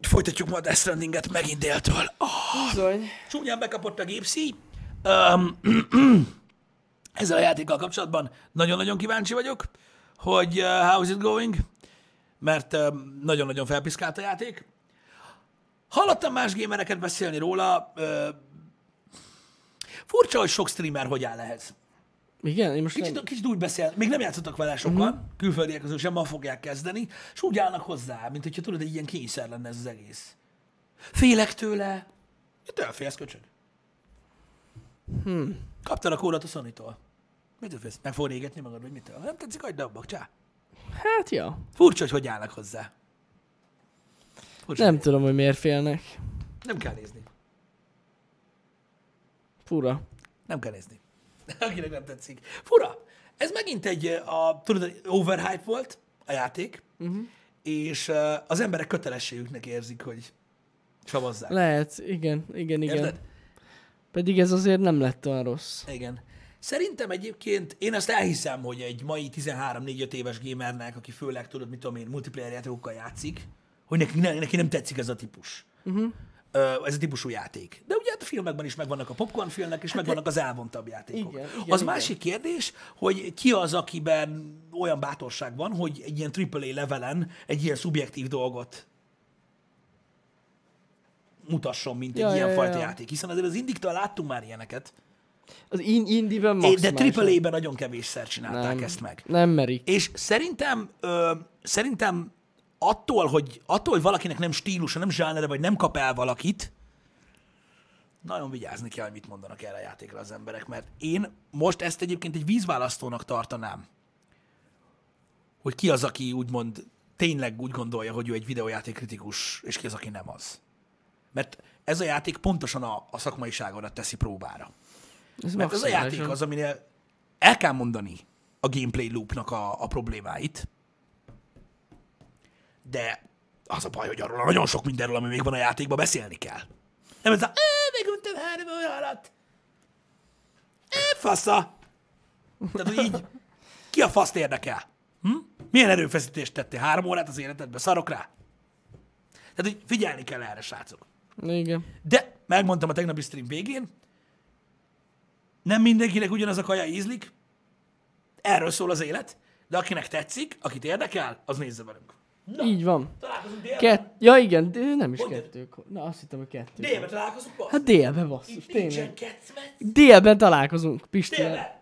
folytatjuk majd Death Strandinget megint déltől. Oh, csúnyán bekapott a gépszi. Um, ezzel a játékkal kapcsolatban nagyon-nagyon kíváncsi vagyok, hogy uh, how's it going, mert nagyon-nagyon felpiszkált a játék. Hallottam más gamereket beszélni róla, furcsa, hogy sok streamer hogy áll ehhez. Igen, én most Kicsit, nem... kicsit úgy beszél, még nem játszottak vele sokan, uh-huh. külföldiek közül sem, ma fogják kezdeni, és úgy állnak hozzá, mint hogyha tudod, egy ilyen kényszer lenne ez az egész. Félek tőle. Te elfélsz, köcsög. Hmm. Kaptad a kódot a Sony-tól. Mit félsz? Meg fog égetni magad, vagy mitől? Ha Nem tetszik, hagyd abba, csá. Hát ja. Furcsa, hogy hogy állnak hozzá. Furcsa. Nem tudom, hogy miért félnek. Nem kell nézni. Fura. Nem kell nézni. Akinek nem tetszik. Fura. Ez megint egy, a, tudod, overhype volt a játék, uh-huh. és uh, az emberek kötelességüknek érzik, hogy savazzák. Lehet, igen, igen, igen. Érted? Pedig ez azért nem lett olyan rossz. Igen. Szerintem egyébként, én azt elhiszem, hogy egy mai 13-4-5 éves gamernek, aki főleg tudod, mit tudom én, multiplayer játékokkal játszik, hogy neki, ne, neki nem tetszik ez a típus. Uh-huh. Ez a típusú játék. De ugye hát a filmekben is megvannak a popcorn filmek, és megvannak az elvontabb játékok. Igen, igen, az igen. másik kérdés, hogy ki az, akiben olyan bátorság van, hogy egy ilyen AAA levelen egy ilyen szubjektív dolgot mutasson, mint egy Ja, ilyen ja, fajta ja. játék. Hiszen azért az Indiktől láttunk már ilyeneket. Az in- indiben É, De maximálisan. AAA-ben nagyon kevésszer csinálták nem, ezt meg. Nem merik. És szerintem, ö, szerintem attól, hogy, attól, hogy valakinek nem stílusa, nem zsánere, vagy nem kap el valakit, nagyon vigyázni kell, hogy mit mondanak erre a játékra az emberek, mert én most ezt egyébként egy vízválasztónak tartanám, hogy ki az, aki úgymond tényleg úgy gondolja, hogy ő egy videójáték kritikus, és ki az, aki nem az. Mert ez a játék pontosan a, a szakmaiságodat teszi próbára. Ez Mert ez a játék az, aminél el kell mondani a gameplay loopnak a, a problémáit, de az a baj, hogy arról nagyon sok mindenről, ami még van a játékban, beszélni kell. Nem ez a, "Ö, meguntem három óra alatt. Ö, fasza. Tehát, hogy így, ki a faszt érdekel? Hm? Milyen erőfeszítést tettél? Három órát az életedbe? Szarok rá? Tehát, hogy figyelni kell erre, srácok. Igen. De megmondtam a tegnapi stream végén, nem mindenkinek ugyanaz a kaja ízlik, erről szól az élet, de akinek tetszik, akit érdekel, az nézze velünk. Na, Így van. találkozunk délben? Kett... Ja igen, de nem is Hogy? kettő. Na azt hittem, hogy kettő. Délben találkozunk? basszus? Hát délben basszus, Nincs- tényleg. Délben találkozunk, Pistivel. Délben?